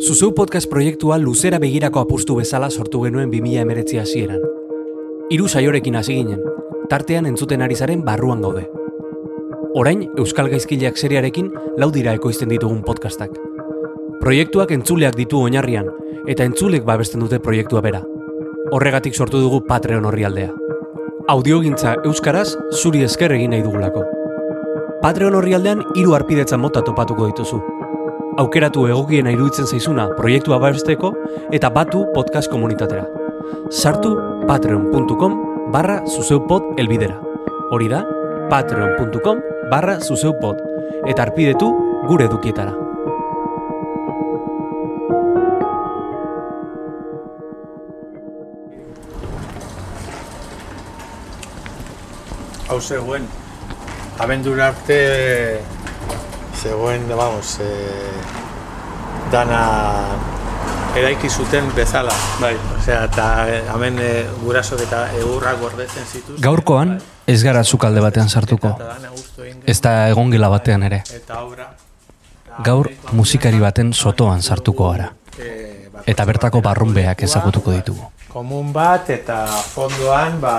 Zuzeu podcast proiektua luzera begirako apustu bezala sortu genuen 2000 emeretzi hasieran. Hiru saiorekin hasi ginen, tartean entzuten ari zaren barruan gaude. Orain, Euskal Gaizkileak seriarekin laudira ekoizten ditugun podcastak. Proiektuak entzuleak ditu oinarrian, eta entzulek babesten dute proiektua bera. Horregatik sortu dugu Patreon orrialdea. Audiogintza Euskaraz zuri esker egin nahi dugulako. Patreon orrialdean hiru arpidetza mota topatuko dituzu. Aukeratu egokiena iruditzen zaizuna proiektua babesteko eta batu podcast komunitatera. Sartu patreon.com barra zuzeupod elbidera. Hori da, patreon.com barra zuzeupod. Eta arpidetu gure edukietara. hau zegoen abendura arte zegoen, vamos, e, dana eraiki zuten bezala. Bai. Osea, eta eh, hemen e, gurasok eta egurrak gordetzen zituzten. Gaurkoan, ez gara zukalde batean sartuko. Ez da egongela batean ere. Eta obra. Gaur musikari baten sotoan sartuko gara. Ba, Eta bertako barrunbeak ezagutuko ditugu. Komun bat eta fondoan ba,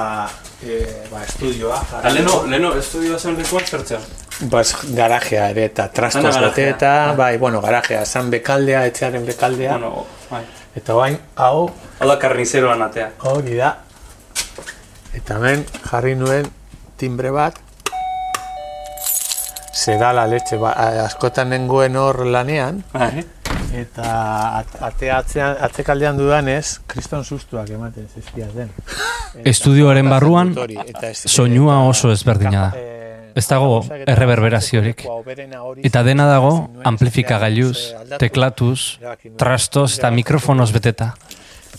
e, ba estudioa. Eta leno, leno estudioa zen lekuan zertzean. Ba, ez garajea ere eta trastos bete garajea. eta, bai, bueno, garajea, zan bekaldea, etxearen bekaldea. Bueno, bai. Eta bain, hau, Hau da karnizeroan atea. hori da. Eta hemen jarri nuen timbre bat. Zedala letxe, ba, a- askotan nengoen hor lanean. Bai. Eta at- ate atzean, atzekaldean dudanez, kriston sustuak ematen zizkiaz den. Estudioaren barruan, soinua oso ezberdina da. eh, Ez dago erreberberaziorik. Eta dena dago amplifikagailuz, teklatuz, trastos eta mikrofonoz beteta.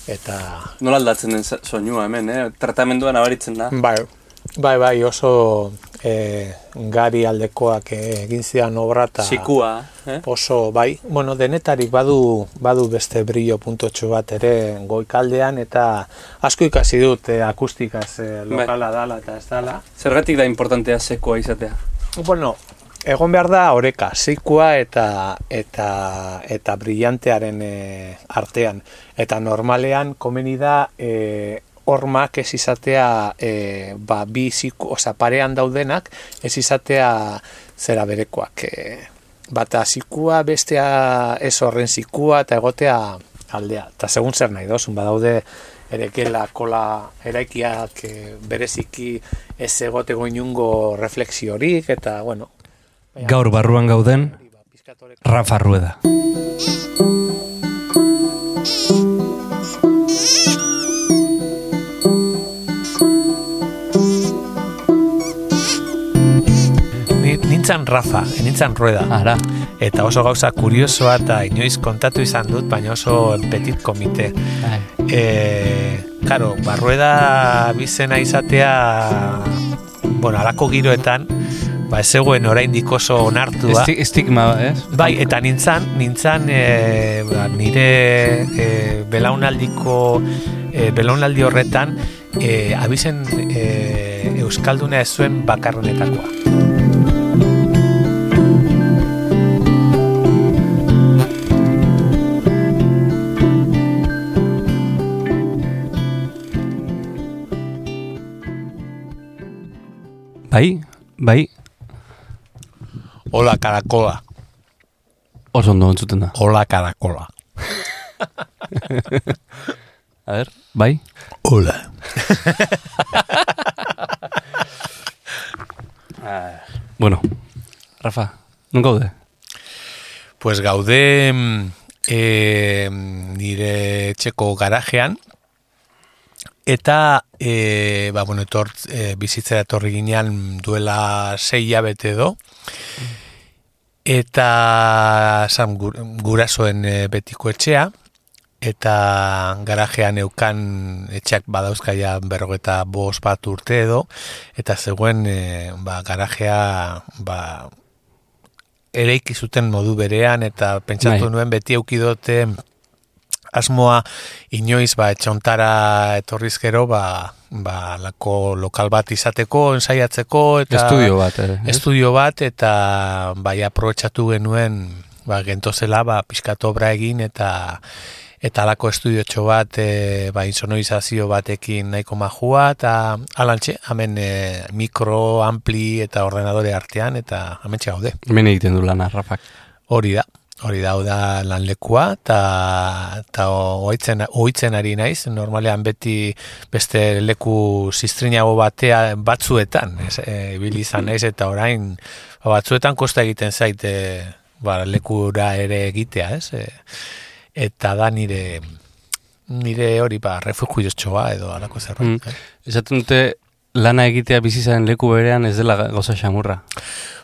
Eta Nola aldatzen den soinua hemen, eh? Tratamenduan abaritzen da. Bai, bai, bai, oso e, gari aldekoak eh, egin zidan obra eta Sikua, eh? oso, bai, bueno, denetarik badu, badu beste brillo puntotxo bat ere goikaldean eta asko ikasi dut eh, akustikaz eh, lokala dala eta ez dala. Zergatik da importantea sekoa izatea? Bueno, egon behar da oreka, zikua eta eta eta brillantearen e, artean. Eta normalean komeni da e, hormak ez izatea e, ba, bi ziku, oza, parean daudenak ez izatea zera berekoak. E, bata zikua, bestea ez horren zikua eta egotea aldea. Eta segun zer nahi dozun, badaude erekela kola eraikiak e, bereziki ez egoteko inungo refleksiorik eta bueno. Gaur barruan gauden, Rafa Rueda. Ni, nintzan Rafa, nintzan Rueda. Ara, Eta oso gauza kuriosoa eta inoiz kontatu izan dut, baina oso petit komite. bai. E, karo, barrueda bizena izatea, bueno, alako giroetan, ba ez zegoen oraindik oso onartua. Esti, estigma, ez? Bai, eta nintzan, nintzan e, ba, nire e, belaunaldiko e, belaunaldi horretan e, abizen e, Euskalduna ez zuen bakarrenetakoa. Bai, bai, Hola karakola, oso ondo entzuten da. hola karakola. A ber, bai? Hola. Bueno, Rafa, non gaude? Pues gaude mm, e, nire etxeko garajean eta e, ba, bueno, etor, e, bizitzera etorri ginean duela sei hilabete edo. Eta zan, gur, gurasoen e, betiko etxea. Eta garajean eukan etxeak badauzkaia berrogeta bos bat urte edo. Eta zegoen e, ba, garajea ba, ereiki zuten modu berean eta pentsatu Bai. nuen beti eukidote asmoa inoiz ba etxontara etorriz gero ba, ba lako lokal bat izateko ensaiatzeko eta Estudio bat, ez? estudio bat eta bai aprobetxatu genuen ba, gentozela, ba, pizkat obra egin eta eta alako estudiotxo bat e, ba, insonorizazio batekin nahiko majua eta alantxe, hemen e, mikro, ampli eta ordenadore artean eta hemen gaude. Hemen egiten du lana, Rafak. Hori da, hori da, da lan lekua eta eta oitzen, oitzen ari naiz, normalean beti beste leku zistrinago batea batzuetan, ez, e, izan naiz eta orain ba, batzuetan kosta egiten zaite ba, lekura ere egitea, ez? E, eta da nire nire hori ba refugiotxoa edo alako zerbait. Mm. Eh? Esaten dute lana egitea bizizaren leku berean ez dela goza xamurra.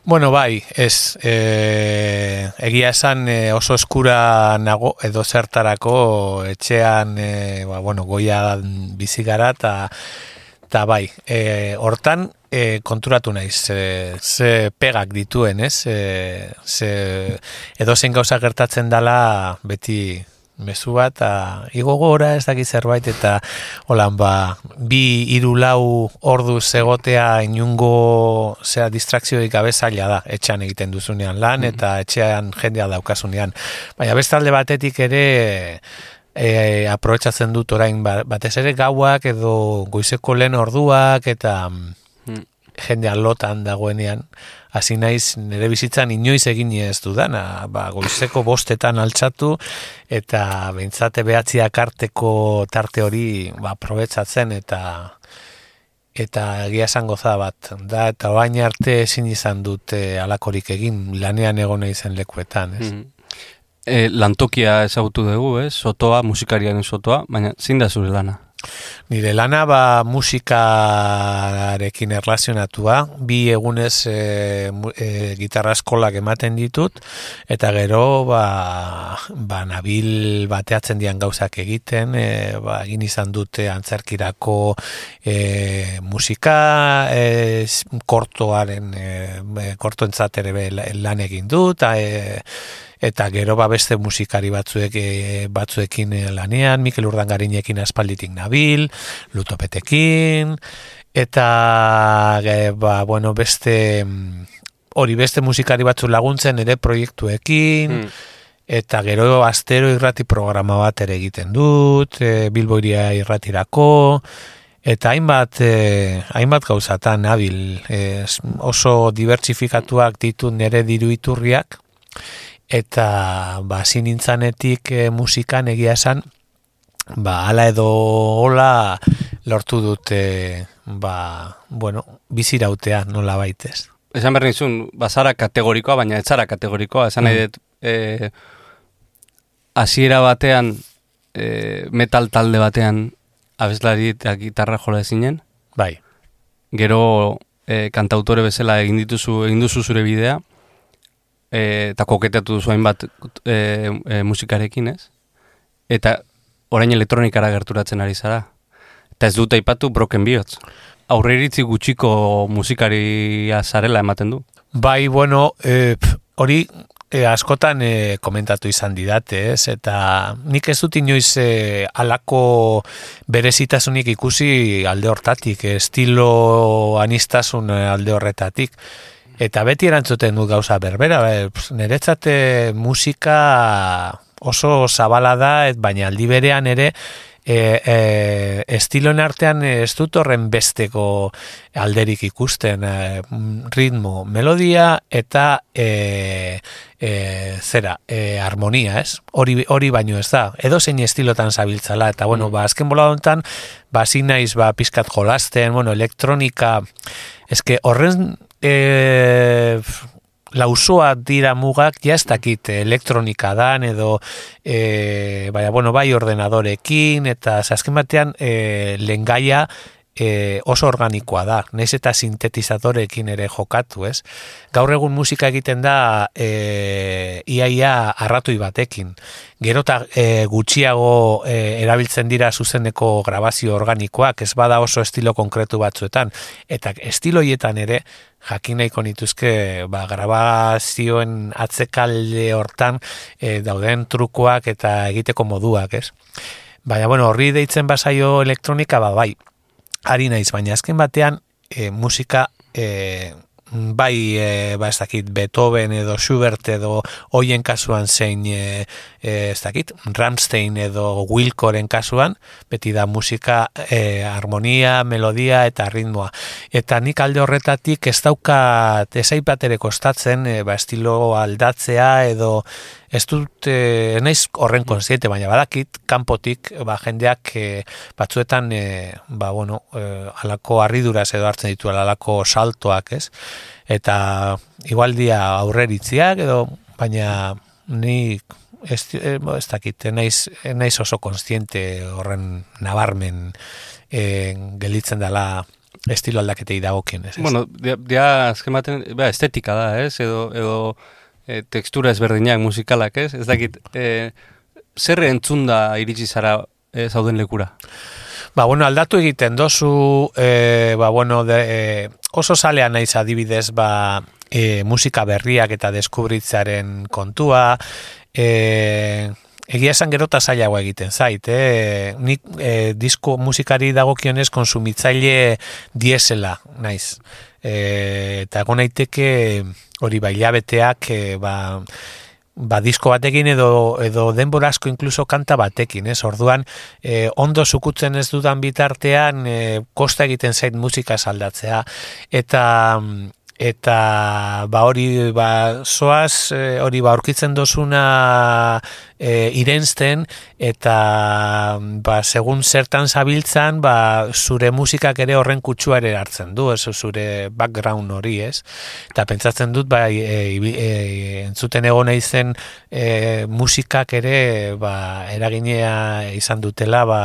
Bueno, bai, ez e, egia esan e, oso eskura nago edo zertarako etxean e, ba, bueno, goia bizi gara eta bai, e, hortan e, konturatu naiz ze, ze pegak dituen, ez? E, ze, edo zen gauza gertatzen dala beti mezu bat, eta igo ez daki zerbait, eta holan ba, bi iru lau ordu zegotea inungo zera distrakzioik abezaila da, etxean egiten duzunean lan, mm. eta etxean jendea daukasunean. Baina bestalde batetik ere, e, aprobetsatzen dut orain ba, batez ere gauak edo goizeko lehen orduak eta jendea lotan dagoenean, hasi naiz nire bizitzan inoiz egin ez dudana, ba, goizeko bostetan altxatu, eta behintzate behatziak arteko tarte hori ba, probetzatzen, eta eta egia esan goza bat, da, eta bain arte ezin izan dut e, alakorik egin lanean egon izen lekuetan, ez? Mm. E, lantokia ezagutu dugu, ez? Sotoa, musikariaren sotoa, baina zin da zure lana? Nire lana ba musikarekin erlazionatua, bi egunez e, e, gitarra eskolak ematen ditut, eta gero ba, ba nabil bateatzen dian gauzak egiten, e, ba, egin izan dute antzerkirako e, musika, e, kortoaren, e, kortoentzat ere lan egin dut, e, eta gero ba beste musikari batzuek e, batzuekin e, lanean, Mikel Urdangarinekin aspalditik nabil, Lutopetekin eta e, ba, bueno, beste hori beste musikari batzu laguntzen ere proiektuekin hmm. eta gero astero irrati programa bat ere egiten dut, e, Bilboiria irratirako eta hainbat e, hainbat gauzatan nabil, e, oso dibertsifikatuak ditu nere diru iturriak eta ba sinintzanetik e, musikan egia esan ba hala edo hola lortu dute ba bueno bizirautea nola baitez. Esan bernizun bazara kategorikoa baina etzara kategorikoa. Esan nahi mm. dut e, batean e, metal talde batean abeslari eta gitarra jola ezinen bai. Gero e, kantautore bezala egin dituzu egin duzu zure bidea e, eta koketatu duzu hainbat e, e, musikarekin, ez? Eta orain elektronikara gerturatzen ari zara. Eta ez dut aipatu broken bihotz. Aurre iritzi gutxiko musikaria zarela ematen du. Bai, bueno, e, hori e, askotan e, komentatu izan didate, ez? Eta nik ez dut inoiz e, alako berezitasunik ikusi alde hortatik, estilo anistasun alde horretatik. Eta beti erantzuten du gauza berbera, niretzate musika oso zabala da, et, baina aldi berean ere e, e, estiloen artean ez dut horren besteko alderik ikusten e, ritmo, melodia eta e, e, zera, e, harmonia, ez? Hori, hori baino ez da, edo zein estilotan zabiltzala, eta bueno, mm. ba, azken bola hontan, ba, zinaiz, ba, pizkat jolasten, bueno, elektronika, eske horren e, lausoa dira mugak ja ez dakit elektronika dan edo e, baina, bueno, bai ordenadorekin eta azken batean e, lengaia e, oso organikoa da, naiz eta sintetizadorekin ere jokatu, ez? Gaur egun musika egiten da e, iaia arratoi batekin. Gero eta e, gutxiago e, erabiltzen dira zuzeneko grabazio organikoak, ez bada oso estilo konkretu batzuetan. Eta estiloietan ere, jakin nahiko nituzke ba, grabazioen atzekalde hortan e, dauden trukoak eta egiteko moduak, ez? Baina, bueno, horri deitzen basaio elektronika, ba, bai, ari naiz, baina azken batean e, musika e, bai e, ba ez dakit Beethoven edo Schubert edo hoien kasuan zein e, e, ez dakit Ramstein edo Wilcoren kasuan beti da musika e, harmonia, melodia eta ritmoa. Eta nik alde horretatik ez dauka ezaipat ere kostatzen e, ba estilo aldatzea edo ez dut e, naiz horren konsiente baina badakit kanpotik ba jendeak e, batzuetan e, ba bueno e, alako harriduraz edo hartzen ditu alako saltoak ez eta igualdia aurreritziak edo baina ni ez, ez dakit, naiz, naiz oso konstiente horren nabarmen e, gelitzen dela estilo aldaketei dagokien, ez? Bueno, dia, dia azken ba, estetika da, ez? Edo, edo e, tekstura ezberdinak musikalak, ez? Ez dakit, e, zer entzun da iritsi zara e, zauden lekura? Ba, bueno, aldatu egiten dozu, e, ba, bueno, de, e, oso salea naiz adibidez, ba, e, musika berriak eta deskubritzaren kontua, e, egia esan gero eta egiten zait, eh? nik e, disko musikari dagokionez konsumitzaile diesela, naiz. E, eta gonaiteke hori bailabeteak, e, ba, ba, disko batekin edo edo denbora asko incluso kanta batekin, ez? Orduan, e, ondo sukutzen ez dudan bitartean, e, kosta egiten zait musika saldatzea eta eta ba hori ba soaz e, hori ba aurkitzen dosuna e, irensten eta ba segun zertan zabiltzan ba zure musikak ere horren kutsua ere hartzen du ez zure background hori ez? Eta pentsatzen dut ba e, e, entzuten egon naizen e, musikak ere ba eraginea izan dutela ba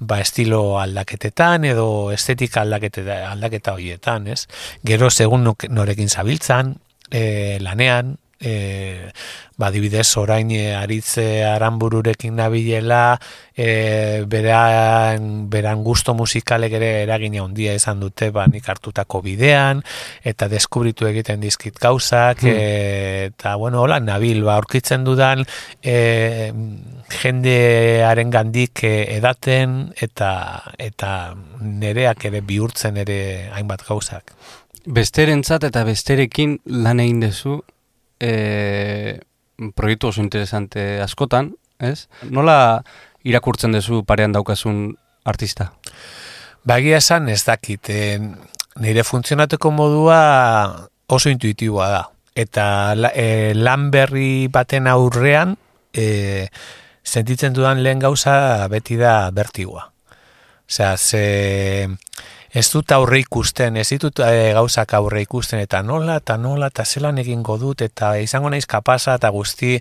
ba estilo aldaketetan edo estetika aldaketa aldaketa hoietan, ez? Gero segun norekin zabiltzan, e, lanean, e, ba, dibidez, orain e, aritze aranbururekin nabilela, e, beran, beran gusto musikalek ere eragina handia izan dute, ba, nik hartutako bidean, eta deskubritu egiten dizkit gauzak, hmm. e, eta, bueno, hola, nabil, ba, aurkitzen dudan, e, jendearen gandik e, edaten, eta, eta nereak ere bihurtzen ere hainbat gauzak. Besterentzat eta besterekin lan egin dezu, e, proiektu oso interesante askotan, ez? Nola irakurtzen duzu parean daukasun artista? Bagia esan ez dakit, e, nire funtzionateko modua oso intuitiboa da. Eta e, lan berri baten aurrean, e, sentitzen dudan lehen gauza beti da bertigua. Osea, ze ez dut aurre ikusten, ez ditut e, gauzak aurre ikusten, eta nola, eta nola, eta zelan egingo dut, eta izango naiz kapasa, eta guzti,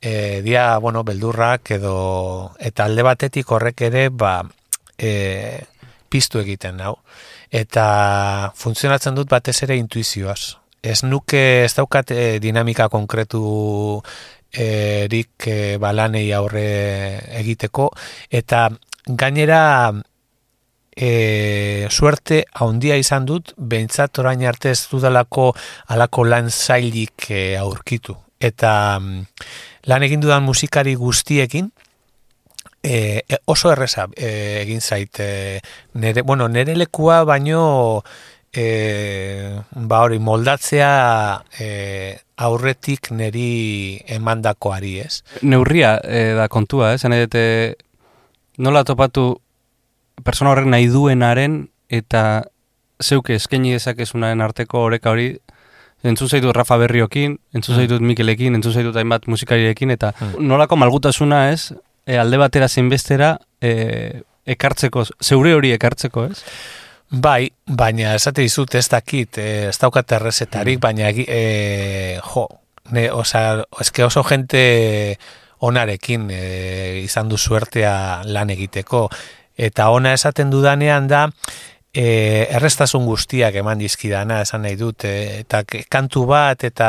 e, dia, bueno, beldurrak, edo, eta alde batetik horrek ere, ba, e, piztu egiten, hau. Eta funtzionatzen dut batez ere intuizioaz. Ez nuke, ez daukat dinamika konkretu erik e, balanei aurre egiteko, eta gainera, e, suerte haundia izan dut, behintzat orain arte ez dudalako alako lan zailik e, aurkitu. Eta mm, lan egin dudan musikari guztiekin, e oso erreza e, egin zait. E, nere, bueno, nere lekua baino e, ba hori moldatzea e, aurretik neri emandakoari ez. Neurria e, da kontua, ez? Eh? nola topatu persona horrek nahi duenaren eta zeuke eskaini dezakezunaren arteko oreka hori entzun zaitu Rafa Berriokin, entzun hmm. zaitut Mikelekin, entzun zaitut hainbat musikariekin eta hmm. nolako malgutasuna ez, e, alde batera zenbestera e, ekartzeko, zeure hori ekartzeko ez? Bai, baina esate dizut ez dakit, e, ez daukat errezetarik, hmm. baina e, jo, ne, oza, eske oso gente onarekin e, izan du suertea lan egiteko, eta ona esaten dudanean da e, errestasun guztiak eman dizkidana esan nahi dut e, eta kantu bat eta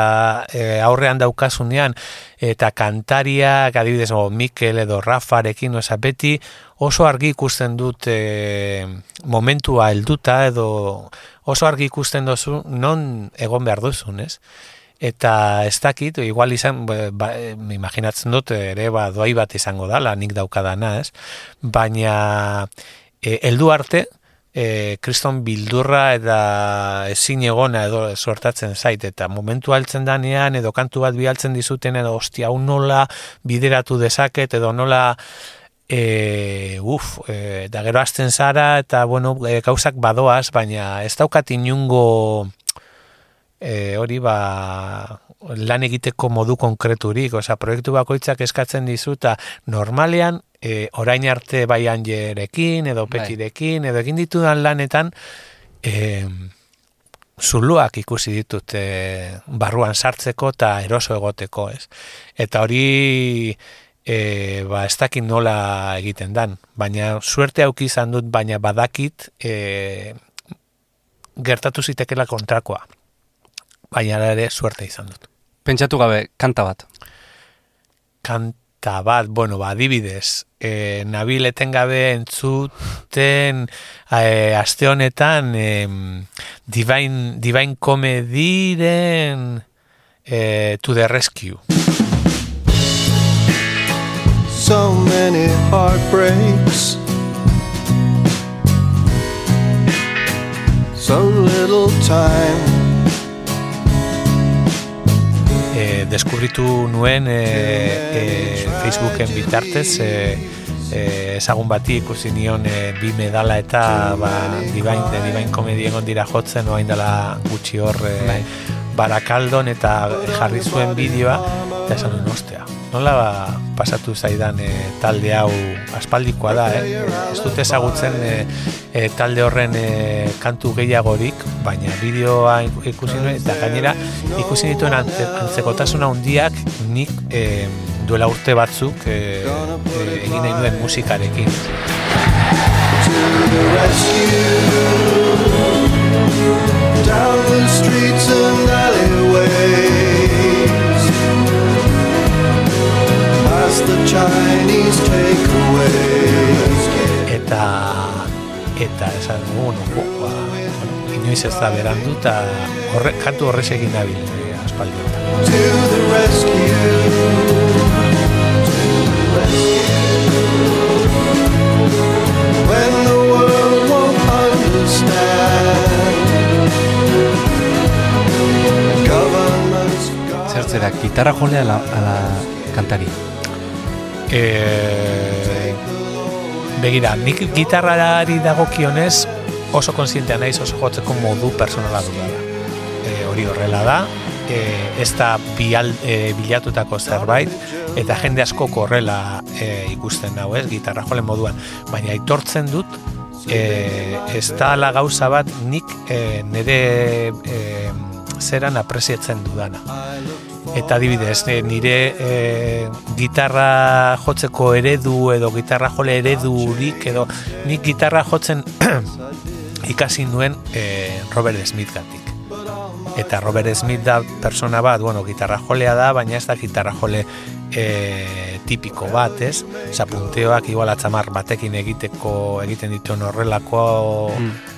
e, aurrean daukasunean eta kantaria adibidez o Mikel edo Rafarekin oza, beti oso argi ikusten dut e, momentua helduta edo oso argi ikusten dozu non egon behar duzun, ez? eta ez dakit, igual izan, ba, imaginatzen dut, ere, ba, doai bat izango dala, nik daukadana, ez? Baina, e, eldu arte, e, kriston bildurra eta ezin egona edo sortatzen zait, eta momentu altzen danean, edo kantu bat bialtzen dizuten, edo ostia, hau nola bideratu dezaket, edo nola e, uf, e, da gero azten zara, eta bueno, e, gauzak badoaz, baina ez daukat inungo e, hori ba lan egiteko modu konkreturik, oza, proiektu bakoitzak eskatzen dizuta normalean e, orain arte bai anjerekin, edo bai. petirekin, edo egin ditudan lanetan, e, zuluak ikusi ditut e, barruan sartzeko eta eroso egoteko, ez? Eta hori e, ba, ez dakit nola egiten dan, baina suerte auki izan dut, baina badakit e, gertatu zitekela kontrakoa. Baina ere suerte izan dut. Pentsatu gabe, kanta bat. Kanta bat, bueno, ba, adibidez, e, nabil etengabe entzuten e, aste honetan e, divine, divine comediren e, to the rescue. So many heartbreaks So little time e, deskubritu nuen e, e, Facebooken bitartez e, e, ezagun bati ikusi nion e, bi medala eta ba, dibain, de dibain komedien ondira jotzen oain dela gutxi hor e, barakaldon eta jarri zuen bideoa eta esan duen ostea nola ba, pasatu zaidan e, talde hau aspaldikoa da, eh? ez dute ezagutzen e, e, talde horren e, kantu gehiagorik, baina bideoa ikusi nuen, eta gainera ikusi dituen antzekotasuna handiak nik e, duela urte batzuk e, e, egin nahi nuen musikarekin. Down the streets and alleyways. The Chinese takeaways. Eta eta esan bueno, ba, inoiz ez da berandu eta horre, kantu horrez egin nabil eh, aspaldi to the rescue. When the world won't understand. Zertzera, gitarra jolea ala, ala kantari? e, begira, nik gitarrari dagokionez oso konsientea naiz oso jotzeko modu personala du da. E, hori horrela da, e, ez da bial, e, bilatutako zerbait, eta jende asko korrela e, ikusten dago ez, gitarra jole moduan. Baina aitortzen dut, e, ez da la gauza bat nik e, nire e, zeran apreziatzen dudana eta adibidez nire e, gitarra jotzeko eredu edo gitarra jole eredurik edo nik gitarra jotzen ikasi nuen e, Robert Smith gatik. Eta Robert Smith da persona bat bueno, gitarra jolea da baina ez da gitarra jole e, tipiko bat ez? Zapunteoak igual atzamar batekin egiteko egiten ditu horrelako. Mm.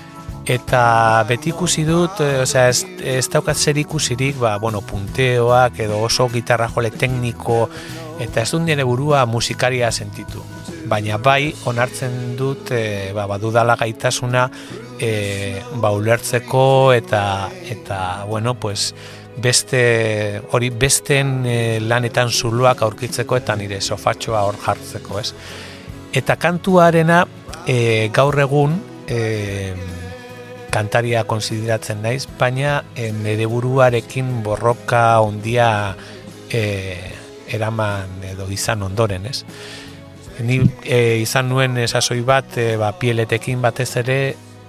Eta beti ikusi dut, e, osea, ez, ez daukat zer ikusirik, ba, bueno, punteoak edo oso gitarra jole tekniko, eta ez dut nire burua musikaria sentitu. Baina bai, onartzen dut, e, ba, badudala gaitasuna, e, ba, ulertzeko, eta, eta, bueno, pues, beste, hori, besten e, lanetan zuluak aurkitzeko, eta nire sofatxoa hor jartzeko, ez? Eta kantuarena, e, gaur egun, e, kantaria konsideratzen naiz, baina e, nire buruarekin borroka ondia e, eraman edo izan ondoren, ez? Ni e, izan nuen esasoi bat, e, ba, pieletekin batez ere,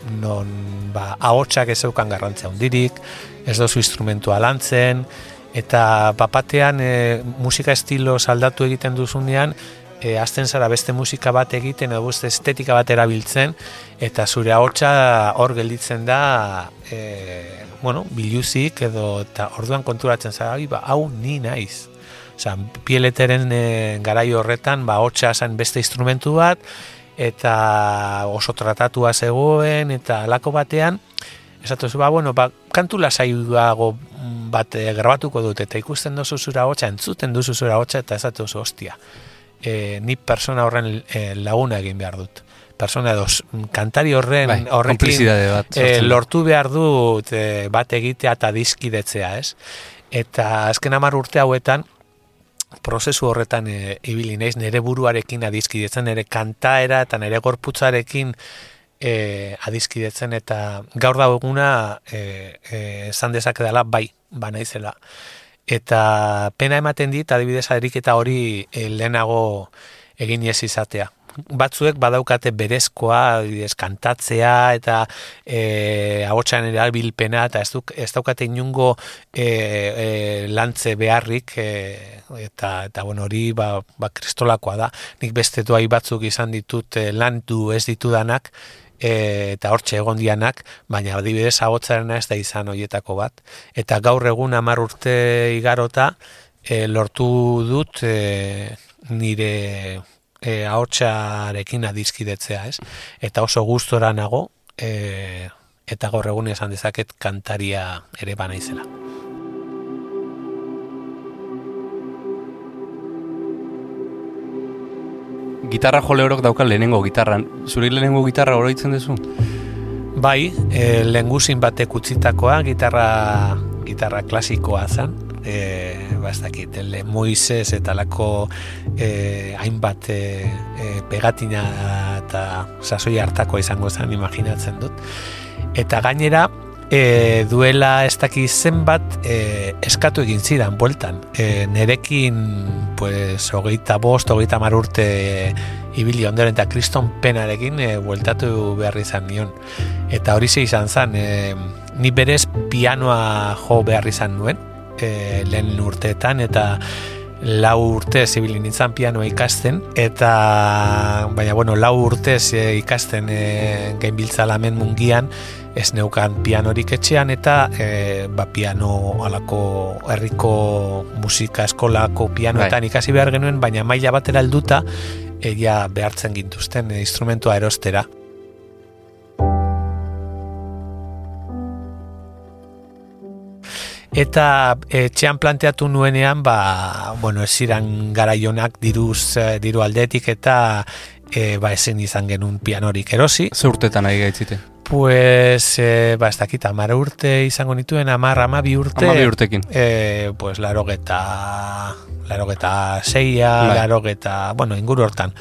non ba, ahotsak ez eukan garrantzea ondirik, ez dozu instrumentua lantzen, eta papatean e, musika estilo saldatu egiten duzunean, e, azten zara beste musika bat egiten edo beste estetika bat erabiltzen eta zure ahotsa hor gelditzen da e, bueno, biluzik edo eta orduan konturatzen zara ba, hau ni naiz. Osa, pieleteren e, garai horretan ba, hotxa zen beste instrumentu bat eta oso tratatua zegoen eta alako batean esatu ba, bueno, ba, kantu lasaiago bat e, grabatuko dut eta ikusten duzu zura hotxa, entzuten duzu zura hotxa eta esatu hostia e, ni persona horren e, laguna egin behar dut. persona edo kantari horren Bai, horrekin bat. e, lortu behar dut e, bat egitea eta dizkidetzea, ez? Eta azken hamar urte hauetan, prozesu horretan e, ibili naiz nere buruarekin adizkidetzen, nere kantaera eta nere gorputzarekin e, adizkidetzen eta gaur da eguna e, e, esan dezake dela bai, ba naizela. Eta pena ematen dit, adibidez ariketa hori e, lehenago egin ez izatea. Batzuek badaukate berezkoa, adibidez, kantatzea eta e, ahotsan erabilpena eta ez, duk, ez daukate inungo e, e, lantze beharrik e, eta, eta bueno, hori ba, ba kristolakoa da. Nik beste doai batzuk izan ditut e, landu ez ditudanak e, eta hortxe egon dianak, baina adibidez ahotsarena ez da izan hoietako bat. Eta gaur egun hamar urte igarota e, lortu dut e, nire e, ahotsarekin adizkidetzea, ez? Eta oso gustora nago, e, eta gaur egun esan dezaket kantaria ere banaizela. Gitarra jole horok dauka lehenengo gitarran. Zuri lehenengo gitarra oroitzen duzu? Bai, e, lenguzin batek utzitakoa, gitarra, gitarra klasikoa zen, e, ba ez dakit, le Moises eta lako e, hainbat e, pegatina eta sasoi hartakoa izango zen, imaginatzen dut. Eta gainera, e, duela ez daki zenbat e, eskatu egin zidan bueltan. E, nerekin, pues, hogeita bost, hogeita mar urte ibili ondoren eta kriston penarekin e, bueltatu behar izan nion. Eta hori ze izan zen, e, ni berez pianoa jo behar izan nuen, e, lehen urteetan, eta lau urte zibili nintzen pianoa ikasten, eta baina bueno, lau urtez e, ikasten e, gainbiltzalamen mungian, ez neukan pianorik etxean eta e, ba, piano alako herriko musika eskolako pianoetan ikasi behar genuen, baina maila batera helduta egia behartzen gintuzten e, instrumentua erostera. Eta etxean planteatu nuenean, ba, bueno, ez ziren garaionak diruz, eh, diru aldetik eta e, ba, ezin izan genuen pianorik erosi. Ze urtetan ari gaitzite? Pues, e, ba, ez dakit, amara urte izango nituen, amar, amabi urte. Amabi urtekin. E, pues, laro geta, laro geta seia, Bai. laro geta, bueno, inguru hortan.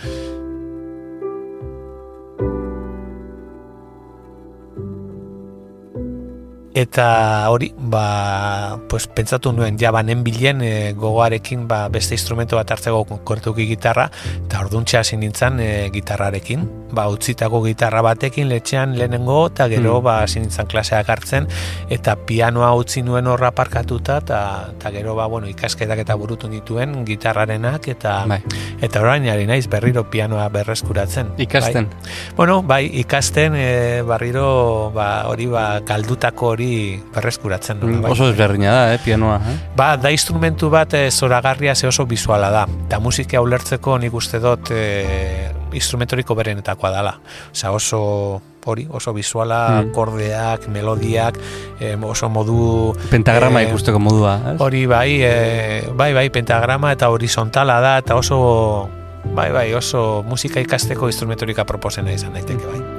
Eta hori, ba, pues, pentsatu nuen, ja banen bilen e, gogoarekin ba, beste instrumento bat hartzeko kortuki gitarra, eta orduntxe hasi nintzen e, gitarrarekin, ba, utzitako gitarra batekin letxean lehenengo, eta gero Mm. ba, hasi nintzen klaseak hartzen, eta pianoa utzi nuen horra parkatuta, eta, eta gero ba, bueno, ikasketak eta burutu nituen gitarrarenak, eta Bai. eta orain ari naiz berriro pianoa berreskuratzen. Ikasten. Bai. Bueno, bai, ikasten e, barriro ba, hori ba, galdutako hori berreskuratzen. Mm, bai. Oso ezberdina da, eh, pianoa. Eh? Ba, da instrumentu bat e, zoragarria ze oso visuala da. Eta musika ulertzeko nik uste dut e, instrumentoriko berenetakoa dala. Osa oso hori, oso visuala, Mm. akordeak, melodiak, e, oso modu... Pentagrama eh, ikusteko modua. Ez? Hori bai, e, bai, bai, pentagrama eta horizontala da, eta oso, bai, bai, oso musika ikasteko instrumentorika proposena izan daiteke, bai.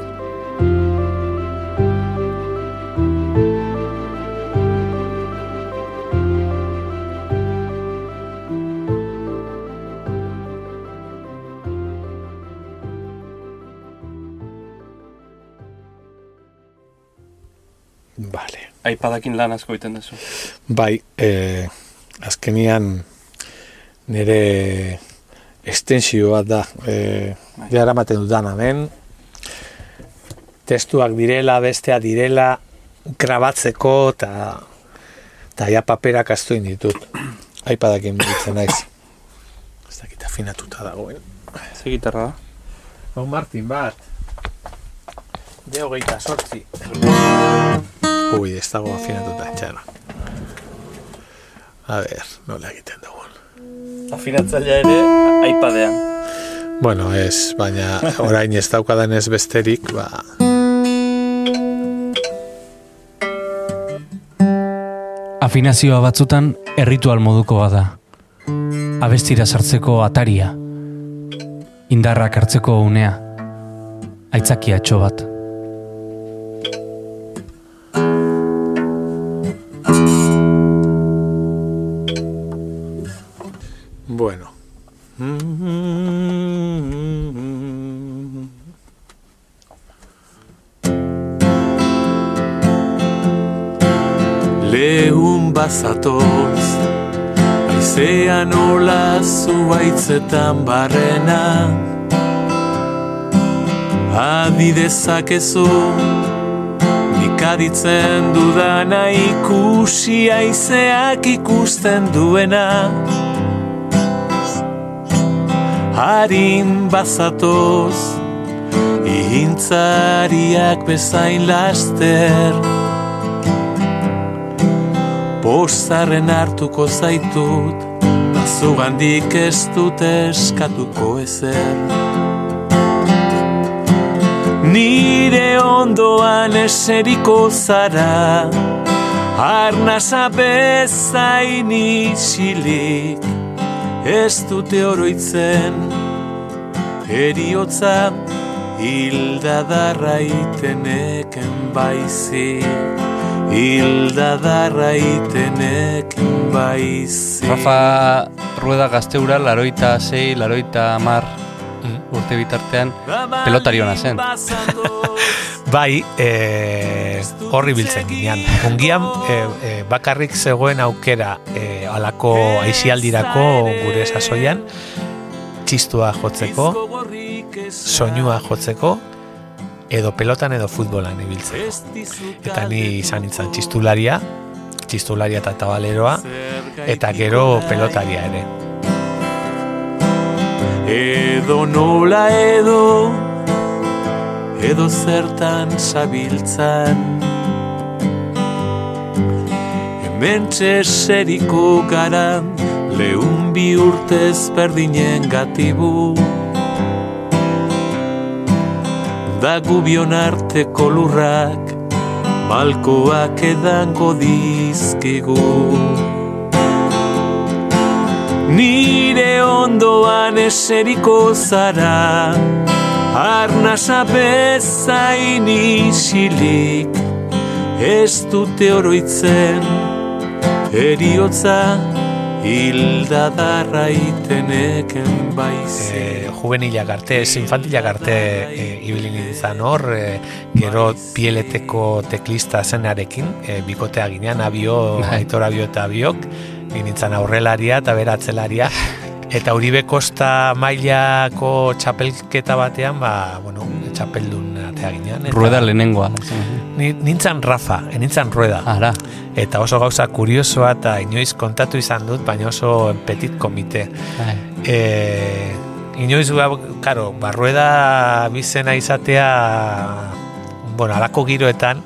Aipadakin lan asko egiten duzu. Bai, e, azkenian nire estensioa da. E, Bai. ja eramaten dudan hemen. Testuak direla, bestea direla, grabatzeko eta eta ja paperak astuin ditut. Aipadakin bitzen naiz. Ez dakit afinatuta dagoen. Ze gitarra da? Hau Martin bat. De hogeita sortzi. Ui, ez dago afinatuta etxara. A ver, nola egiten dugun. Afinatzailea ere, aipadean. Bueno, ez, baina orain ez daukadan ez besterik, ba... Afinazioa batzutan erritual modukoa da. Abestira sartzeko ataria. Indarrak hartzeko unea. aitzakiatxo bat. Bazatoz Aizean hola zuaitzetan barrena. Adi dezakezu Nik aditzen dudana ikusi aizeak ikusten duena. Harin bazatoz Ihintzariak bezain laster Bostarren hartuko zaitut Bazugandik ez dut eskatuko ezer. Nire ondoan eseriko zara Arnasa bezain isilik Ez dute oroitzen Eriotza hilda darraiteneken baizik Hilda darraitenek baizi Rafa Rueda gazteura, laroita zei, laroita mar urte bitartean, pelotari hona zen. Bai, e, horri biltzen ginean. Ongian, e, e, bakarrik zegoen aukera e, alako aizialdirako gure sasoian, txistua jotzeko, soinua jotzeko, edo pelotan edo futbolan ibiltzeko. Eta ni izan nintzen txistularia, txistularia eta tabaleroa, eta gero pelotaria ere. Edo nola edo, edo zertan sabiltzan. Hemen txeseriko gara, lehun bi urtez berdinen gatibu. Da gubion arteko lurrak, malkoak edango dizkigu. Nire ondoan eseriko zara, arnasa bezain isilik, ez dute oroitzen, eriotza hilda darraiteneken baizik. e, juvenilak arte, infantilak arte e, ibili izan hor, e, gero pieleteko teklista zenarekin, e, bikotea ginean, abio, Bai. aitor abio eta abiok, ni nintzen aurrelaria eta beratzelaria, eta Uribe Kosta mailako txapelketa batean, ba, bueno, txapeldun atea ginean. Eta Rueda lehenengoa. Ni, nintzen Rafa, e, nintzen Rueda. Ara, Eta oso gauza kuriosoa eta inoiz kontatu izan dut, baina oso petit komite. bai. E, inoiz, ba, karo, barrueda bizena izatea, bueno, alako giroetan,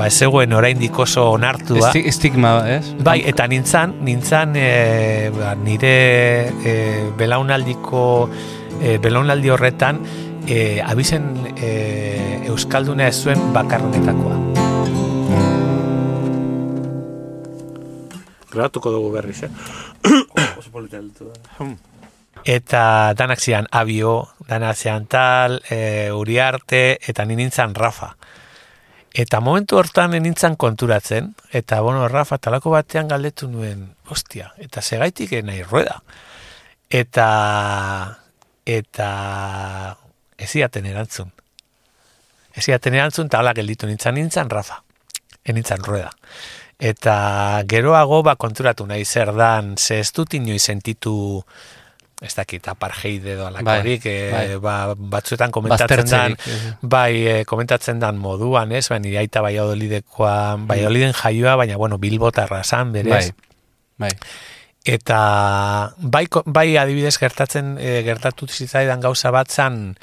ba, ez zegoen oraindik oso onartua. Esti, estigma, ez? Bai, eta nintzan, nintzan e, ba, nire e, belaunaldiko, e, belaunaldi horretan, e, abizen e, Euskalduna ez zuen bakarrenetakoa. Grabatuko dugu berriz, eh? Eta danak zian abio, danak zian tal, e, uriarte, eta ni nintzen Rafa. Eta momentu hortan nintzen konturatzen, eta bueno, Rafa talako batean galdetu nuen, ostia, eta segaitik nahi rueda. Eta, eta ez iaten erantzun. Ez iaten erantzun, eta hala gelditu nintzen, nintzen Rafa, en nintzen rueda. Eta geroago ba konturatu nahi zer dan, ze ez dut inoiz sentitu ez dakit apartheid edo alakorik, Bai, bai, bai. ba, batzuetan komentatzen dan, bai, e, komentatzen dan moduan, ez, baina aita Valladolidekoa, Valladoliden jaioa, baina, bueno, Bilbotarra zan, berez. Bai, bai. Eta bai, bai adibidez gertatzen e, gertatu zitzaidan gauza bat zan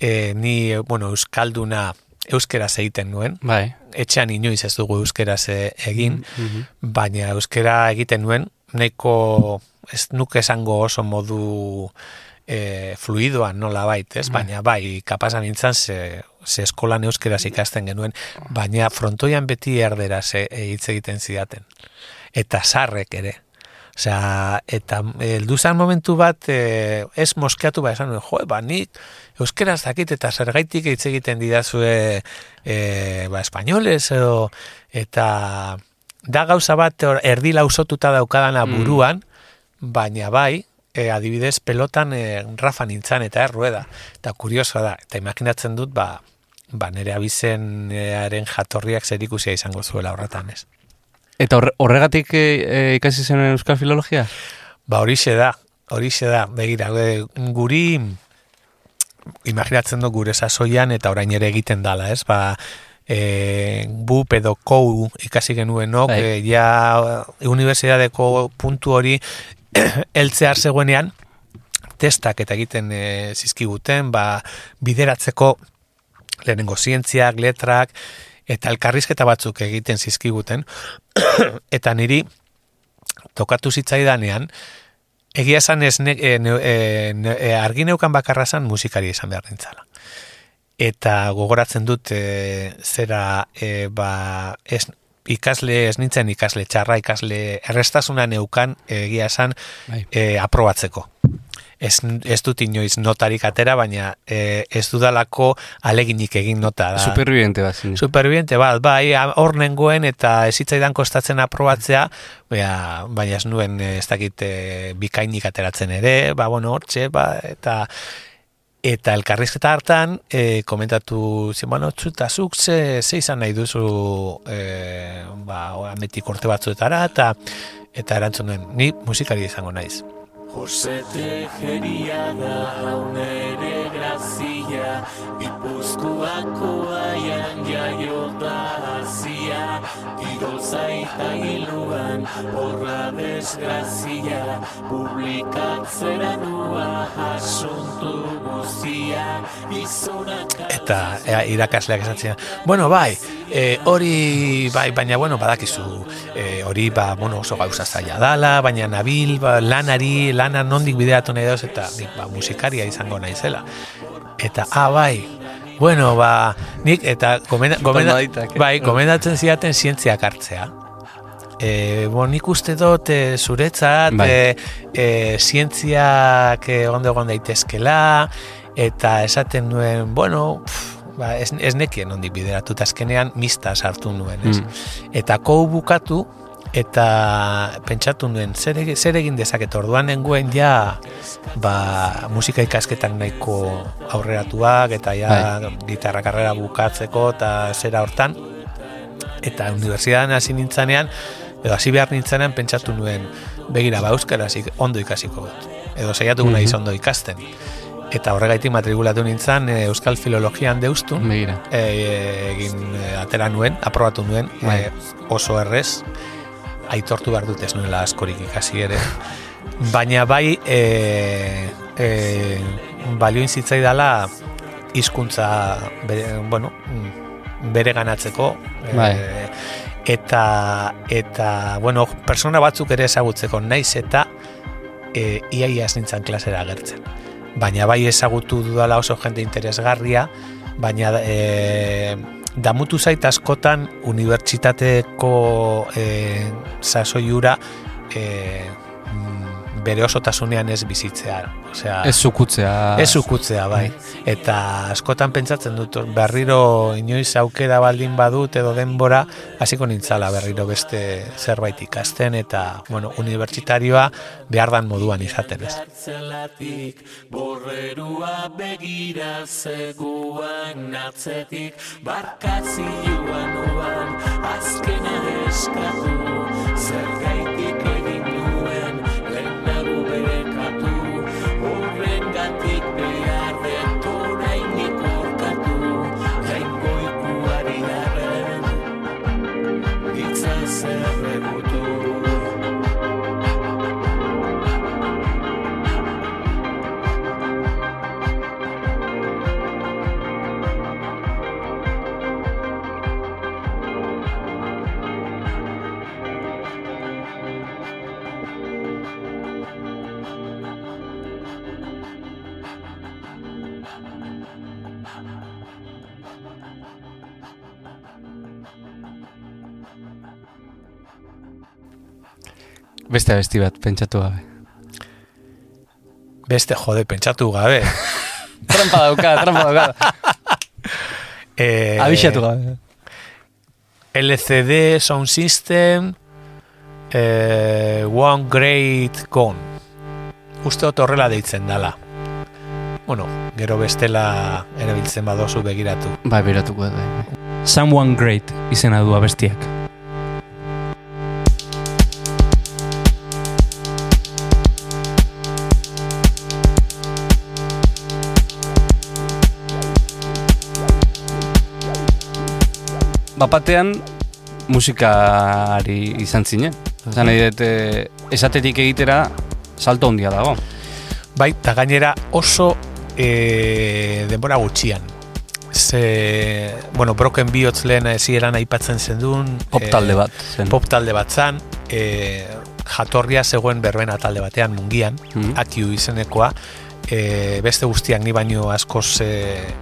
e, ni, bueno, euskalduna euskeraz egiten nuen. Bai. Etxean inoiz ez dugu euskeraz egin, Mhm. baina euskera egiten nuen, neko ez nuke esango oso modu e, fluidoan nola bait, ez? Bai. Baina bai, kapasan nintzen ze, ze eskolan euskeraz ikasten genuen, baina frontoian beti erderaz e, e, hitz egiten zidaten. Eta sarrek ere. Osea, eta heldu zen momentu bat, e, ez moskeatu ba, esan jo, ba, nik euskeraz dakit eta zergaitik hitz egiten didazue e, ba, espainoles edo, eta da gauza bat erdi lausotuta daukadana Mm. Baina bai, e, adibidez pelotan e, Rafa nintzan eta errueda. Eta kuriosoa da, eta imaginatzen dut, ba, ba nire abizenaren jatorriak zer ikusia izango zuela horretan, ez? Eta horre- horregatik e, e, ikasi zenuen euskal filologia? Ba horixe da, horixe da, begira, e, guri imaginatzen du gure sasoian eta orain ere egiten dala, ez? Ba, e, bup edo kou ikasi genuenok, Bai. e, ja unibertsitateko puntu hori heltzear zegoenean, testak eta egiten e, zizkiguten, ba, bideratzeko lehenengo zientziak, letrak, eta elkarrizketa batzuk egiten zizkiguten, eta niri tokatu zitzaidanean, egia esan ez ne, e, e, argi neukan bakarra zan musikari izan behar nintzala. Eta gogoratzen dut e, zera e, ba, ez, ikasle ez nintzen ikasle txarra, ikasle errestasuna neukan egia esan Bai. e, aprobatzeko. Ez, ez dut inoiz notarik atera, baina e, ez dudalako aleginik egin nota. Da. Superviviente bat zinen. Superviviente bat, bai, hor nengoen eta ez zitzaidan kostatzen aprobatzea, baina, baina ez nuen ez dakit eh, bikainik ateratzen ere, ba, bueno, hortxe, ba, eta eta elkarrizketa hartan e, komentatu zen, bueno, txuta, zuk ze, ze izan nahi duzu e, ba, ametik urte batzuetara, eta eta erantzunen, ni musikari izango naiz. Jose Tejeria da haunere grazia, Ipuzkoako aian jaio Iroza eta hiluan horra desgrazia, Publikatzera nua asuntu guzia, Izonak eta ea, irakasleak esatzen bueno, bai, e, hori bai, baina bueno, badakizu e, hori ba, bueno, oso gauza zaila dala, baina nabil, ba, lanari, lana nondik bideratu nahi dauz, eta ba, musikaria izango naizela. Eta, ah, bai, bueno, ba, nik, eta gomenda, gomenda, eh? bai, gomendatzen zidaten zientziak hartzea. E, bon, nik uste dut e, zuretzat Bai. e, e, zientziak e, ondo egon daitezkela eta esaten nuen, bueno, pff, ba, ez, ez nekien ondik bideratu, eta azkenean mista sartu nuen, ez? Mm. Eta kou bukatu, eta pentsatu nuen, zer, zer egin dezaket? Orduan nengoen ja ba, musika ikasketan nahiko aurreratuak eta ja gitarra karrera bukatzeko eta zera hortan. Eta unibertsitatean hasi nintzanean edo hasi behar nintzanean pentsatu nuen begira ba euskaraz ik- ondo ikasiko dut. Edo saiatuko naiz Mhm. ondo ikasten. Eta horregaitik matrikulatu nintzan e, euskal filologian deustun Begira. e, egin e, atera nuen, aprobatu nuen e, oso errez aitortu behar dut ez nuela askorik ikasi ere baina bai e, e, balioin zitzaidala hizkuntza bere, bueno, bere ganatzeko e, Bai. eta eta bueno, persona batzuk ere ezagutzeko naiz eta e, iaia ez nintzen klasera agertzen baina bai ezagutu dudala oso jende interesgarria, baina e, damutu zait askotan unibertsitateko e, sasoiura e, mm, bere osotasunean ez bizitzea. Osea, Ez zukutzea. Ez ukutzea, bai. Eta askotan pentsatzen dut, berriro inoiz aukera baldin badut edo denbora, hasiko nintzala berriro beste zerbait ikasten, eta, bueno, unibertsitarioa behar dan moduan izaten ez. Borrerua begira zeguan atzetik, barkatzi joan oan, azkena eskatu, nuen, lehenago berekatu, horren gatik Beste abesti bat, pentsatu gabe. Beste jode pentsatu gabe. Trampa dauka, trampa dauka. Eh, Abixatu gabe. LCD Sound System eh, One Great Gone Uste dut horrela deitzen dala Bueno, gero bestela erabiltzen badozu begiratu Bai, beratuko da. Someone Great izena du abestiak. Bapatean musikari izan zinen. Zan nahi dut, eh, esatetik egitera salto handia dago. Bai, eta gainera oso e, denbora gutxian Ze, bueno, Broken Bihotz lehen ezieran aipatzen zendun Pop talde bat. Zen. pop talde bat zan e, jatorria zegoen berbena talde batean mungian, Mhm. akiu izenekoa e, beste guztiak ni baino askoz e,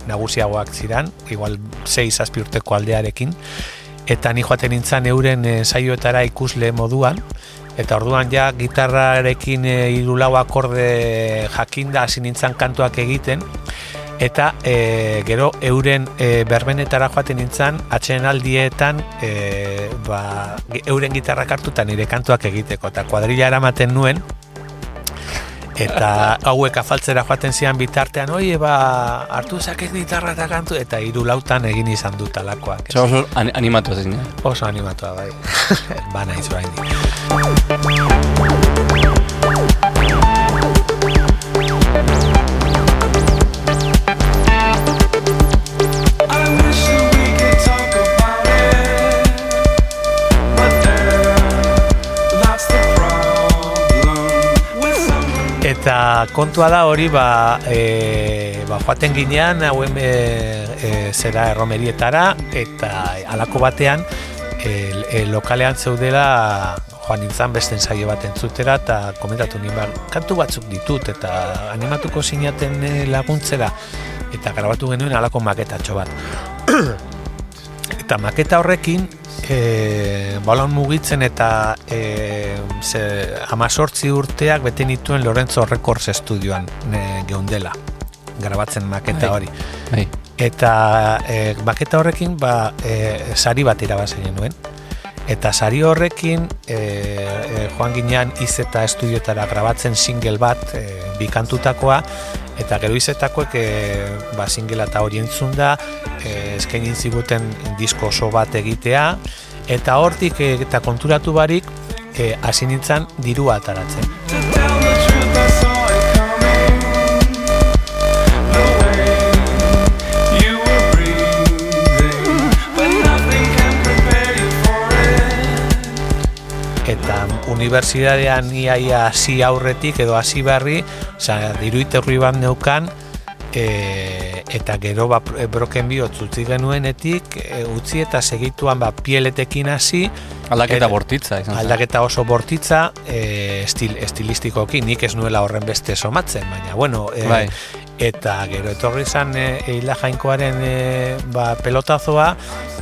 nagusiagoak ziran igual 6 zazpi urteko aldearekin. Eta ni joaten nintzen euren e, saioetara ikusle moduan. Eta orduan ja gitarrarekin e, hiru lau akorde jakinda hasi nintzen kantuak egiten. Eta e, gero euren e, berbenetara joaten nintzen atxeen aldietan e, ba, euren gitarrak hartuta nire kantuak egiteko. Eta kuadrilla eramaten nuen eta hauek afaltzera joaten zian bitartean oie ba hartu zakez gitarra eta kantu eta hiru lautan egin izan dut alakoak Oso oso an- animatu zen, eh? oso animatua bai. Ba naiz oraindik Eta kontua da hori ba, e, ba joaten ginean hauen e, e, zera erromerietara eta halako batean e, e, lokalean zeudela joan nintzen beste ensaio bat entzutera eta komentatu nien ba, kantu batzuk ditut eta animatuko sinaten e, laguntzera eta grabatu genuen halako maketatxo bat. Eta maketa horrekin e, balon mugitzen eta e, ze, amazortzi urteak bete nituen Lorenzo Records estudioan e, geundela grabatzen maketa hori Bai. eta e, maketa horrekin ba, e, sari bat irabazi genuen eta sari horrekin e, e, joan ginean izeta estudioetara grabatzen single bat e, bikantutakoa eta gero izetakoek e, ba, singlea eta hori entzun da e, eskainin ziguten disko oso bat egitea. Eta hortik e, eta konturatu barik e, hasi nintzen dirua ataratzen. Eta unibertsitatean iaia hasi aurretik edo hasi berri, osea, diruiterri bat neukan, e, eta gero ba, broken bihotz utzi genuenetik, e, utzi eta segituan ba, pieletekin hasi, Aldaketa Eta- bortitza izan aldaketa oso bortitza, e, estil, estilistikoki, nik ez nuela horren beste somatzen, baina bueno, e, Bai. eta gero etorri izan e, Eila Jainkoaren e, ba, pelotazoa,